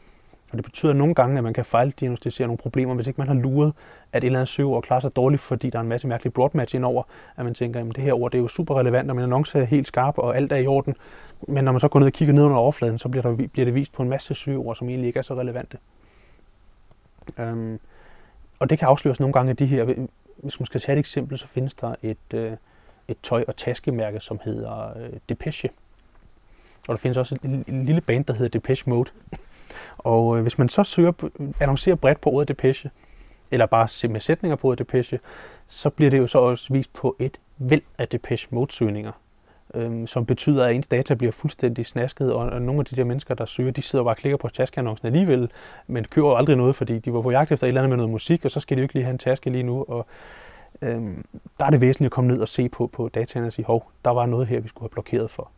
og det betyder nogle gange, at man kan fejldiagnostisere nogle problemer, hvis ikke man har luret, at et eller andet søgeord klarer sig dårligt, fordi der er en masse mærkelig broadmatch indover, at man tænker, at det her ord det er jo super relevant, og min annonce er helt skarp, og alt er i orden. Men når man så går ned og kigger ned under overfladen, så bliver, der, bliver det vist på en masse søgeord, som egentlig ikke er så relevante. Øhm, og det kan afsløres nogle gange af de her. Hvis man skal tage et eksempel, så findes der et, øh, et tøj- og taskemærke, som hedder øh, Depeche. Og der findes også et, et lille band, der hedder Depeche Mode. Og øh, hvis man så søger, annoncerer bredt på ordet depeche, eller bare med sætninger på ordet depeche, så bliver det jo så også vist på et væld af depeche modsøgninger øh, som betyder, at ens data bliver fuldstændig snasket, og, og nogle af de der mennesker, der søger, de sidder og bare og klikker på taskeannoncen alligevel, men køber aldrig noget, fordi de var på jagt efter et eller andet med noget musik, og så skal de jo ikke lige have en taske lige nu, og øhm, der er det væsentligt at komme ned og se på, på dataen og sige, hov, der var noget her, vi skulle have blokeret for.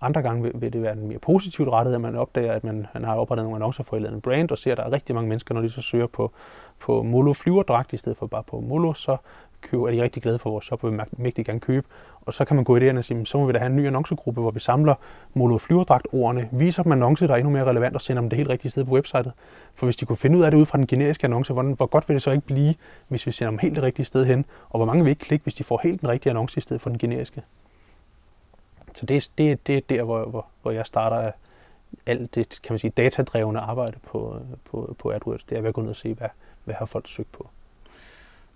Andre gange vil, vil det være en mere positivt rettet, at man opdager, at man, man har oprettet nogle annoncer for et eller andet brand, og ser, at der er rigtig mange mennesker, når de så søger på, på Molo flyverdragt, i stedet for bare på Molo, så køber, er de rigtig glade for vores shop, og vil mægtig gerne købe. Og så kan man gå i det og sige, så må vi da have en ny annoncegruppe, hvor vi samler Molo flyverdragt ordene, viser dem annonce, der er endnu mere relevant, og sender dem det helt rigtige sted på websitet. For hvis de kunne finde ud af det ud fra den generiske annonce, hvordan, hvor godt vil det så ikke blive, hvis vi sender dem helt det rigtige sted hen, og hvor mange vil ikke klikke, hvis de får helt den rigtige annonce i stedet for den generiske. Så det, det, det er der, hvor, hvor, hvor jeg starter alt det, kan man sige, datadrevne arbejde på, på, på AdWords. Det er ved at gå ned og se, hvad, hvad har folk søgt på.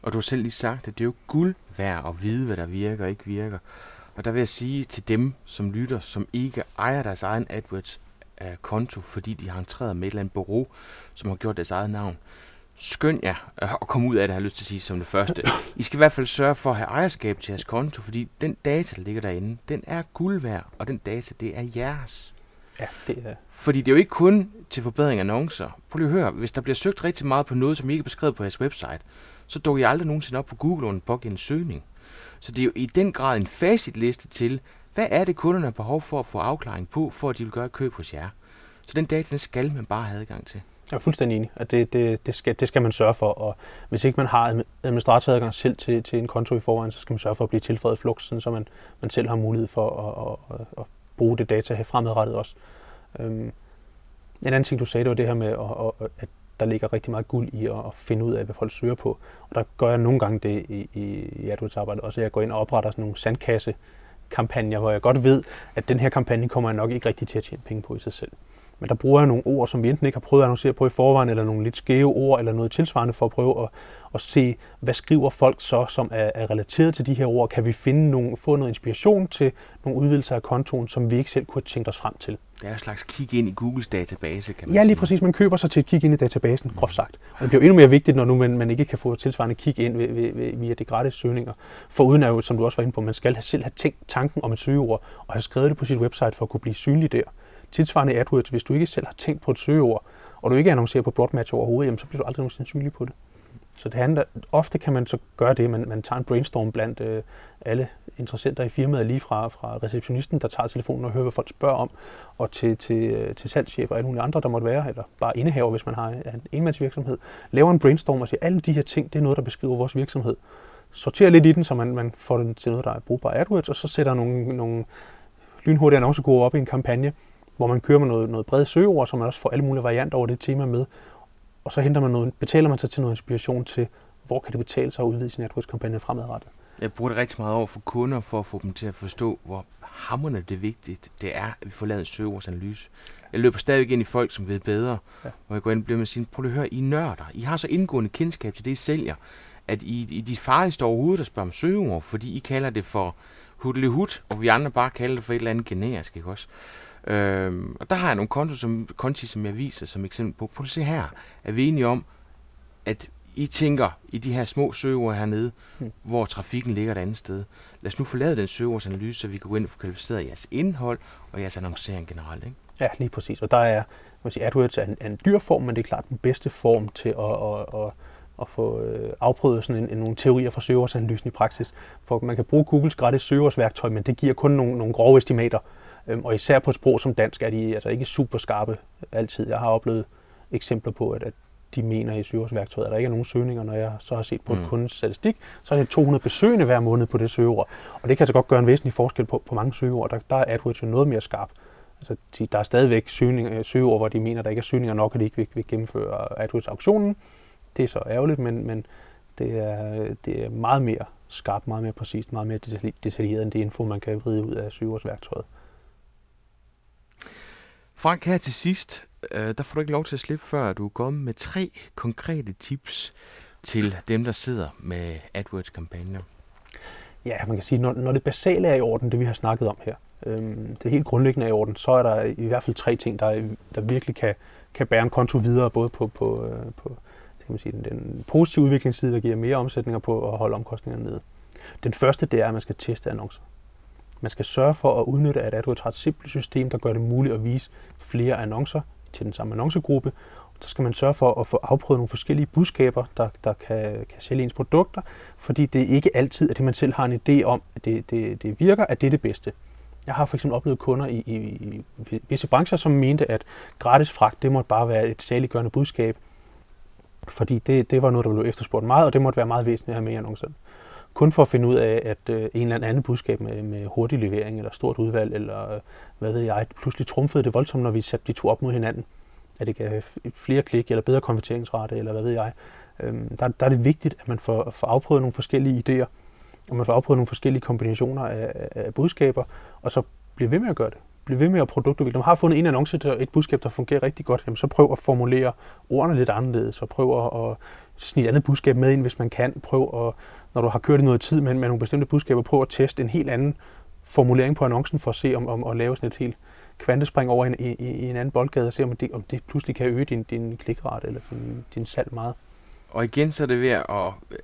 Og du har selv lige sagt, at det er jo guld værd at vide, hvad der virker og ikke virker. Og der vil jeg sige til dem, som lytter, som ikke ejer deres egen AdWords-konto, øh, fordi de har entreret med et eller andet bureau, som har gjort deres eget navn, skynd jer at komme ud af det, har jeg lyst til at sige som det første. I skal i hvert fald sørge for at have ejerskab til jeres konto, fordi den data, der ligger derinde, den er guld værd, og den data, det er jeres. Ja, det er Fordi det er jo ikke kun til forbedring af annoncer. Prøv lige at høre, hvis der bliver søgt rigtig meget på noget, som ikke er beskrevet på jeres website, så dukker I aldrig nogensinde op på Google under en pågældende søgning. Så det er jo i den grad en facitliste til, hvad er det, kunderne har behov for at få afklaring på, for at de vil gøre et køb hos jer. Så den data, den skal man bare have adgang til. Jeg er fuldstændig enig, at det, det, det, skal, det skal man sørge for, og hvis ikke man har administratoradgang selv til, til en konto i forvejen, så skal man sørge for at blive tilføjet flux, så man, man selv har mulighed for at, at, at, at bruge det data her fremadrettet også. Øhm, en anden ting, du sagde, det var det her med, at, at, at der ligger rigtig meget guld i at, at finde ud af, hvad folk søger på. Og der gør jeg nogle gange det i, i, i AdWords-arbejdet også, at jeg går ind og opretter sådan nogle sandkasse kampagner, hvor jeg godt ved, at den her kampagne kommer jeg nok ikke rigtig til at tjene penge på i sig selv. Men der bruger jeg nogle ord, som vi enten ikke har prøvet at annoncere på i forvejen, eller nogle lidt skæve ord, eller noget tilsvarende for at prøve at, at se, hvad skriver folk så, som er, er relateret til de her ord. Kan vi finde nogle, få noget inspiration til nogle udvidelser af kontoen, som vi ikke selv kunne tænke os frem til? Det er en slags kig ind i Googles database, kan man Ja, lige sige. præcis. Man køber sig til et kig ind i databasen, groft sagt. Og det bliver endnu mere vigtigt, når nu man, man ikke kan få tilsvarende kig ind ved, ved, ved, via de gratis søgninger. For uden jo, som du også var inde på, man skal have selv have tænkt tanken om et søgeord, og have skrevet det på sit website for at kunne blive synlig der. Tilsvarende AdWords, hvis du ikke selv har tænkt på et søgeord, og du ikke annoncerer på Broadmatch overhovedet, jamen, så bliver du aldrig nogensinde synlig på det. Så det handler, ofte kan man så gøre det, man, man tager en brainstorm blandt øh, alle interessenter i firmaet, lige fra, fra receptionisten, der tager telefonen og hører, hvad folk spørger om, og til, til, øh, til salgschef og alle mulige andre, der måtte være, eller bare indehaver, hvis man har en enmandsvirksomhed, laver en brainstorm og siger, alle de her ting, det er noget, der beskriver vores virksomhed. Sorterer lidt i den, så man, man får den til noget, der er brugbar AdWords, og så sætter nogle, nogle lynhurtige annoncegoder op i en kampagne, hvor man kører med noget, noget bredt søgeord, så man også får alle mulige varianter over det tema med, og så henter man noget, betaler man sig til noget inspiration til, hvor kan det betale sig at udvide sin AdWords-kampagne fremadrettet. Jeg bruger det rigtig meget over for kunder, for at få dem til at forstå, hvor hammerne det vigtigt det er, at vi får lavet en søgeordsanalyse. Jeg løber stadig ind i folk, som ved bedre, Ja. hvor jeg går ind og bliver med sin, prøv lige at høre, I er nørder. I har så indgående kendskab til det, I sælger, at I, I de farligste overhovedet at spørge om søgeord, fordi I kalder det for hudlehud, og vi andre bare kalder det for et eller andet generisk, ikke også? Øhm, og der har jeg nogle konto, som, konti, som jeg viser som eksempel på. Prøv at se her. Er vi enige om, at I tænker i de her små søgeord hernede, Hmm. hvor trafikken ligger et andet sted. Lad os nu lavet den søgeordsanalyse, så vi kan gå ind og få kvalificeret jeres indhold og jeres annoncering generelt. Ikke? Ja, lige præcis. Og der er, man sige, AdWords er en, er en dyr form, men det er klart den bedste form til at, at, at, at få øh, afprøvet sådan en, en, nogle teorier fra søgeordsanalysen i praksis. For man kan bruge Googles gratis søgeordsværktøj, men det giver kun nogle, nogle grove estimater. Øhm, og især på et sprog som dansk er de altså ikke super skarpe altid. Jeg har oplevet eksempler på, at, at de mener i søgeordsværktøjet, at der ikke er nogen søgninger, når jeg så har set på mm. Et kundes statistik, så er det 200 besøgende hver måned på det søgeord. Og det kan altså godt gøre en væsentlig forskel på, på mange søgeord. Der, der er AdWords jo noget mere skarp. Altså, de- der er stadigvæk søgninger, søgeord, hvor de mener, at der ikke er søgninger nok, og de ikke vil, vil gennemføre AdWords-auktionen. Det er så ærgerligt, men, men det, er, det er meget mere skarpt, meget mere præcist, meget mere detalj- detaljeret end det info, man kan vride ud af søgeordsværktøjet. Frank, her til sidst, øh, der får du ikke lov til at slippe, før du er kommet med tre konkrete tips til dem, der sidder med AdWords-kampagner. Ja, man kan sige, når, når det basale er i orden, det vi har snakket om her, øhm, det helt grundlæggende er i orden, så er der i hvert fald tre ting, der, der virkelig kan, kan bære en konto videre, både på, på, øh, på kan man sige, den, den positive udviklingsside, der giver mere omsætninger på at holde omkostningerne nede. Den første, det er, at man skal teste annoncer. Man skal sørge for at udnytte, at AdWords har et simpelt system, der gør det muligt at vise flere annoncer til den samme annoncegruppe. Så skal man sørge for at få afprøvet nogle forskellige budskaber, der, der kan, kan sælge ens produkter, fordi det er ikke altid, at det man selv har en idé om, at det, det, det virker, at det er det bedste. Jeg har for eksempel oplevet kunder i, i, i visse brancher, som mente, at gratis fragt, det måtte bare være et saliggørende budskab, fordi det, det var noget, der blev efterspurgt meget, og det måtte være meget væsentligt at have med i annoncerne. Kun for at finde ud af, at øh, en eller anden budskab med, med hurtig levering, eller stort udvalg, eller øh, hvad ved jeg, pludselig trumfede det voldsomt, når vi satte de to op mod hinanden. At det gav flere klik, eller bedre konverteringsrate, eller hvad ved jeg. Øh, der, der er det vigtigt, at man får, får afprøvet nogle forskellige idéer, og man får afprøvet nogle forskellige kombinationer af, af, budskaber, og så bliver ved med at gøre det. Bliv ved med at produktudvikle. Når man har fundet en annonce, der, et budskab, der fungerer rigtig godt, jamen så prøv at formulere ordene lidt anderledes, og prøv at, at snit andet budskab med ind, hvis man kan. Prøv at, når du har kørt i noget tid med, med nogle bestemte budskaber, prøv at teste en helt anden formulering på annoncen, for at se om, om at lave sådan et helt kvantespring over i, i, i en anden boldgade, og se om det, om det pludselig kan øge din, din klikrate eller din, din salg meget. Og igen så er det ved at,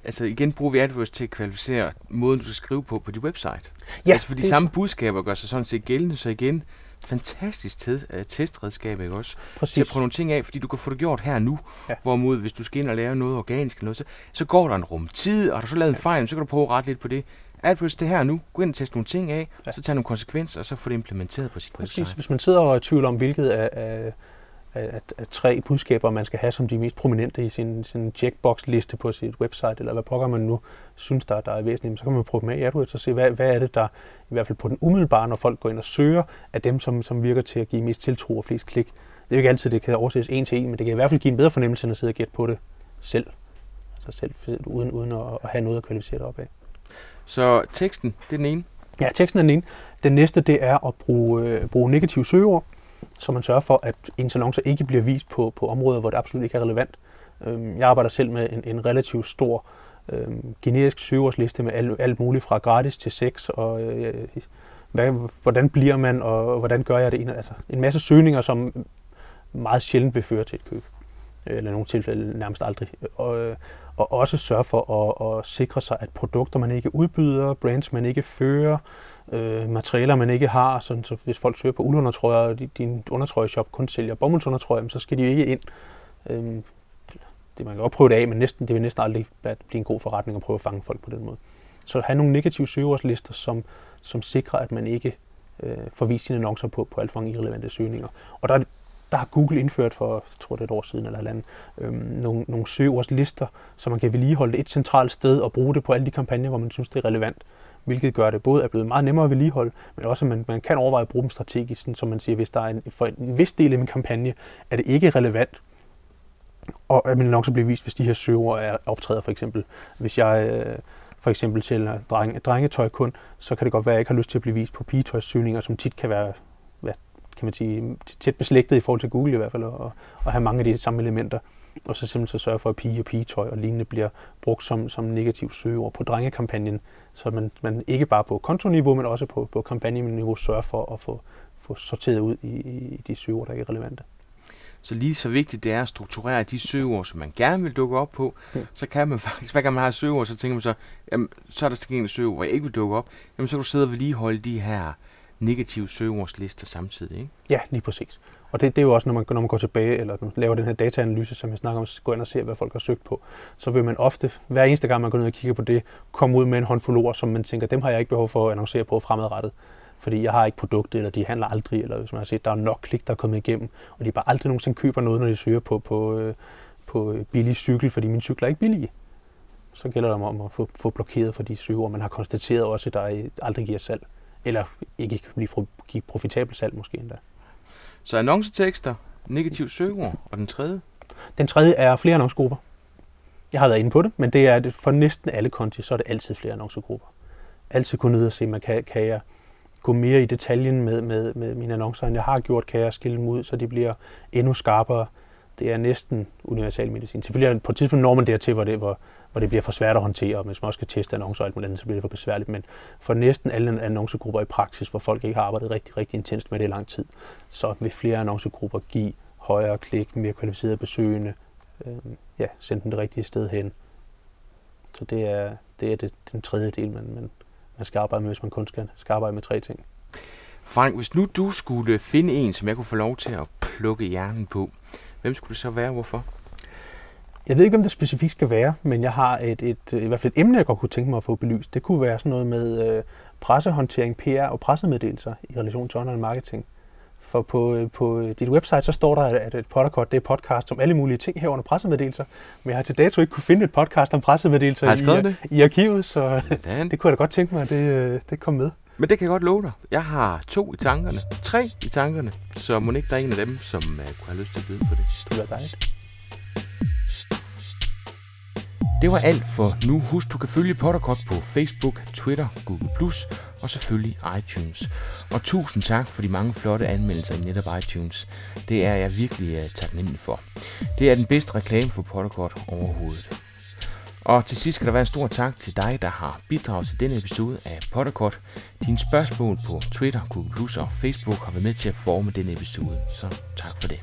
altså igen bruger vi AdWords til at kvalificere måden, du skal skrive på på dit website. Ja, altså for de samme budskaber gør sig sådan set gældende, så igen, fantastisk test, uh, testredskab, ikke også? Præcis. Til at prøve nogle ting af, fordi du kan få det gjort her nu. Ja. Hvorimod, hvis du skal ind og lave noget organisk eller noget, så, så går der en rum tid, og har du så lavet en fejl, så kan du prøve at rette lidt på det. AdWords, det her nu. Gå ind og teste nogle ting af, Ja. så tage nogle konsekvenser, og så få det implementeret på sit Præcis. Hvis man sidder og er i tvivl om, hvilket af, af, af, af, tre budskaber, man skal have som de mest prominente i sin, sin checkbox-liste på sit website, eller hvad pokker man nu synes, der, der er væsentligt, så kan man prøve dem af i AdWords og se, hvad, hvad er det, der i hvert fald på den umiddelbare, når folk går ind og søger, af dem, som, som virker til at give mest tiltro og flest klik. Det er jo ikke altid, det kan oversættes en til en, men det kan i hvert fald give en bedre fornemmelse, end at sidde og gætte på det selv. Altså selv, selv uden, uden at, at have noget at kvalificere det op af. Så teksten, det er den ene. Ja, teksten er den ene. Den næste, det er at bruge, øh, bruge negative søgeord, så man sørger for, at ens annoncer ikke bliver vist på, på områder, hvor det absolut ikke er relevant. Øhm, jeg arbejder selv med en, en relativt stor øhm, generisk søgeordsliste med alt, alt muligt fra gratis til sex, og øh, hvad, hvordan bliver man, og hvordan gør jeg det? Altså, en masse søgninger, som meget sjældent vil føre til et køb. Eller i nogle tilfælde nærmest aldrig. Og, øh, og også sørge for at, at sikre sig, at produkter, man ikke udbyder, brands, man ikke fører, øh, materialer, man ikke har, sådan, så hvis folk søger på uldundertrøjer, og din undertrøjeshop kun sælger bomuldsundertrøjer, så skal de jo ikke ind. Øh, det man kan godt prøve det af, men næsten, det vil næsten aldrig blive en god forretning at prøve at fange folk på den måde. Så have nogle negative søgeordslister, som, som sikrer, at man ikke øh, får vist sine annoncer på, på alt for mange irrelevante søgninger. Og der, der har Google indført for, jeg tror det er et år siden eller et andet, øhm, nogle, nogle søgeordslister, så man kan vedligeholde det et centralt sted og bruge det på alle de kampagner, hvor man synes, det er relevant. Hvilket gør det både er blevet meget nemmere at vedligeholde, men også at man, man kan overveje at bruge dem strategisk, sådan, man siger, hvis der er en, for en vis del af min kampagne, er det ikke relevant, og at min annonce bliver vist, hvis de her søger er optræder for eksempel. Hvis jeg øh, for eksempel sælger drenge, drengetøj kun, så kan det godt være, at jeg ikke har lyst til at blive vist på pigetøjssøgninger, som tit kan være hvad kan man sige, tæt beslægtet i forhold til Google i hvert fald, og, og have mange af de samme elementer. Og så simpelthen så sørge for, at pige og pigetøj og lignende bliver brugt som, som negativ søgeord på drengekampagnen, så man, man ikke bare på kontoniveau, men også på, på kampagneniveau sørger for at få, få sorteret ud i, i de søgeord, der ikke er relevante. Så lige så vigtigt det er at strukturere de søgeord, som man gerne vil dukke op på, så kan man faktisk, hver gang man har søgeord, så tænker man så, jamen, så er der til søgeord, hvor jeg ikke vil dukke op, jamen så kan du sidde og vedligeholde de her negative søgeordslister samtidig, ikke? Ja, lige præcis. Og det, det er jo også, når man, når man går tilbage, eller laver den her dataanalyse, som jeg snakker om, så går ind og ser, hvad folk har søgt på, så vil man ofte, hver eneste gang man går ned og kigger på det, komme ud med en håndfuld ord, som man tænker, dem har jeg ikke behov for at annoncere på fremadrettet. Fordi jeg har ikke produktet, eller de handler aldrig, eller hvis man har set, der er nok klik, der er kommet igennem, og de bare aldrig nogensinde køber noget, når de søger på, på, øh, på billig cykel, fordi min cykel er ikke billige. Så gælder det om at få, få blokeret for de søger, man har konstateret også, at der aldrig giver salg. Eller ikke kan blive profitabel salg måske endda. Så annoncetekster, negativ søgeord, og den tredje? Den tredje er flere annoncegrupper. Jeg har været inde på det, men det er for næsten alle konti, så er det altid flere annoncegrupper. Altid kunne ned og se, man kan, kan jeg gå mere i detaljen med, med, med mine annoncer, end jeg har gjort, kan jeg skille dem ud, så de bliver endnu skarpere. Det er næsten universal medicin. Selvfølgelig på et tidspunkt når man dertil, hvor det, hvor, og det bliver for svært at håndtere, og hvis man også skal teste annoncer og alt muligt andet, så bliver det for besværligt. Men for næsten alle annoncegrupper i praksis, hvor folk ikke har arbejdet rigtig, rigtig intenst med det i lang tid, så vil flere annoncegrupper give højere klik, mere kvalificerede besøgende, øh, ja, sende den det rigtige sted hen. Så det er, det er det, den tredje del, man, man, man skal arbejde med, hvis man kun skal, skal arbejde med tre ting. Frank, hvis nu du skulle finde en, som jeg kunne få lov til at plukke hjernen på, hvem skulle det så være, hvorfor? Jeg ved ikke, om det specifikt skal være, men jeg har et, et, i hvert fald et emne, jeg godt kunne tænke mig at få belyst. Det kunne være sådan noget med øh, pressehåndtering, PR og pressemeddelelser i relation til online marketing. For på, øh, på dit website, så står der, at et podcast det er podcast om alle mulige ting herunder pressemeddelelser. Men jeg har til dato ikke kunne finde et podcast om pressemeddelelser i, det? i arkivet, så det kunne jeg da godt tænke mig, at det, øh, det kom med. Men det kan jeg godt love dig. Jeg har to i tankerne. Tre i tankerne. Så må ikke der er en af dem, som uh, kunne have lyst til at byde på det. Det være dejligt. Det var alt for nu. Husk, du kan følge Potterkort på Facebook, Twitter, Google+, og selvfølgelig iTunes. Og tusind tak for de mange flotte anmeldelser i netop iTunes. Det er jeg virkelig øh, taknemmelig for. Det er den bedste reklame for Potterkort overhovedet. Og til sidst skal der være en stor tak til dig, der har bidraget til denne episode af Potterkort. Dine spørgsmål på Twitter, Google Plus og Facebook har været med til at forme denne episode, så tak for det.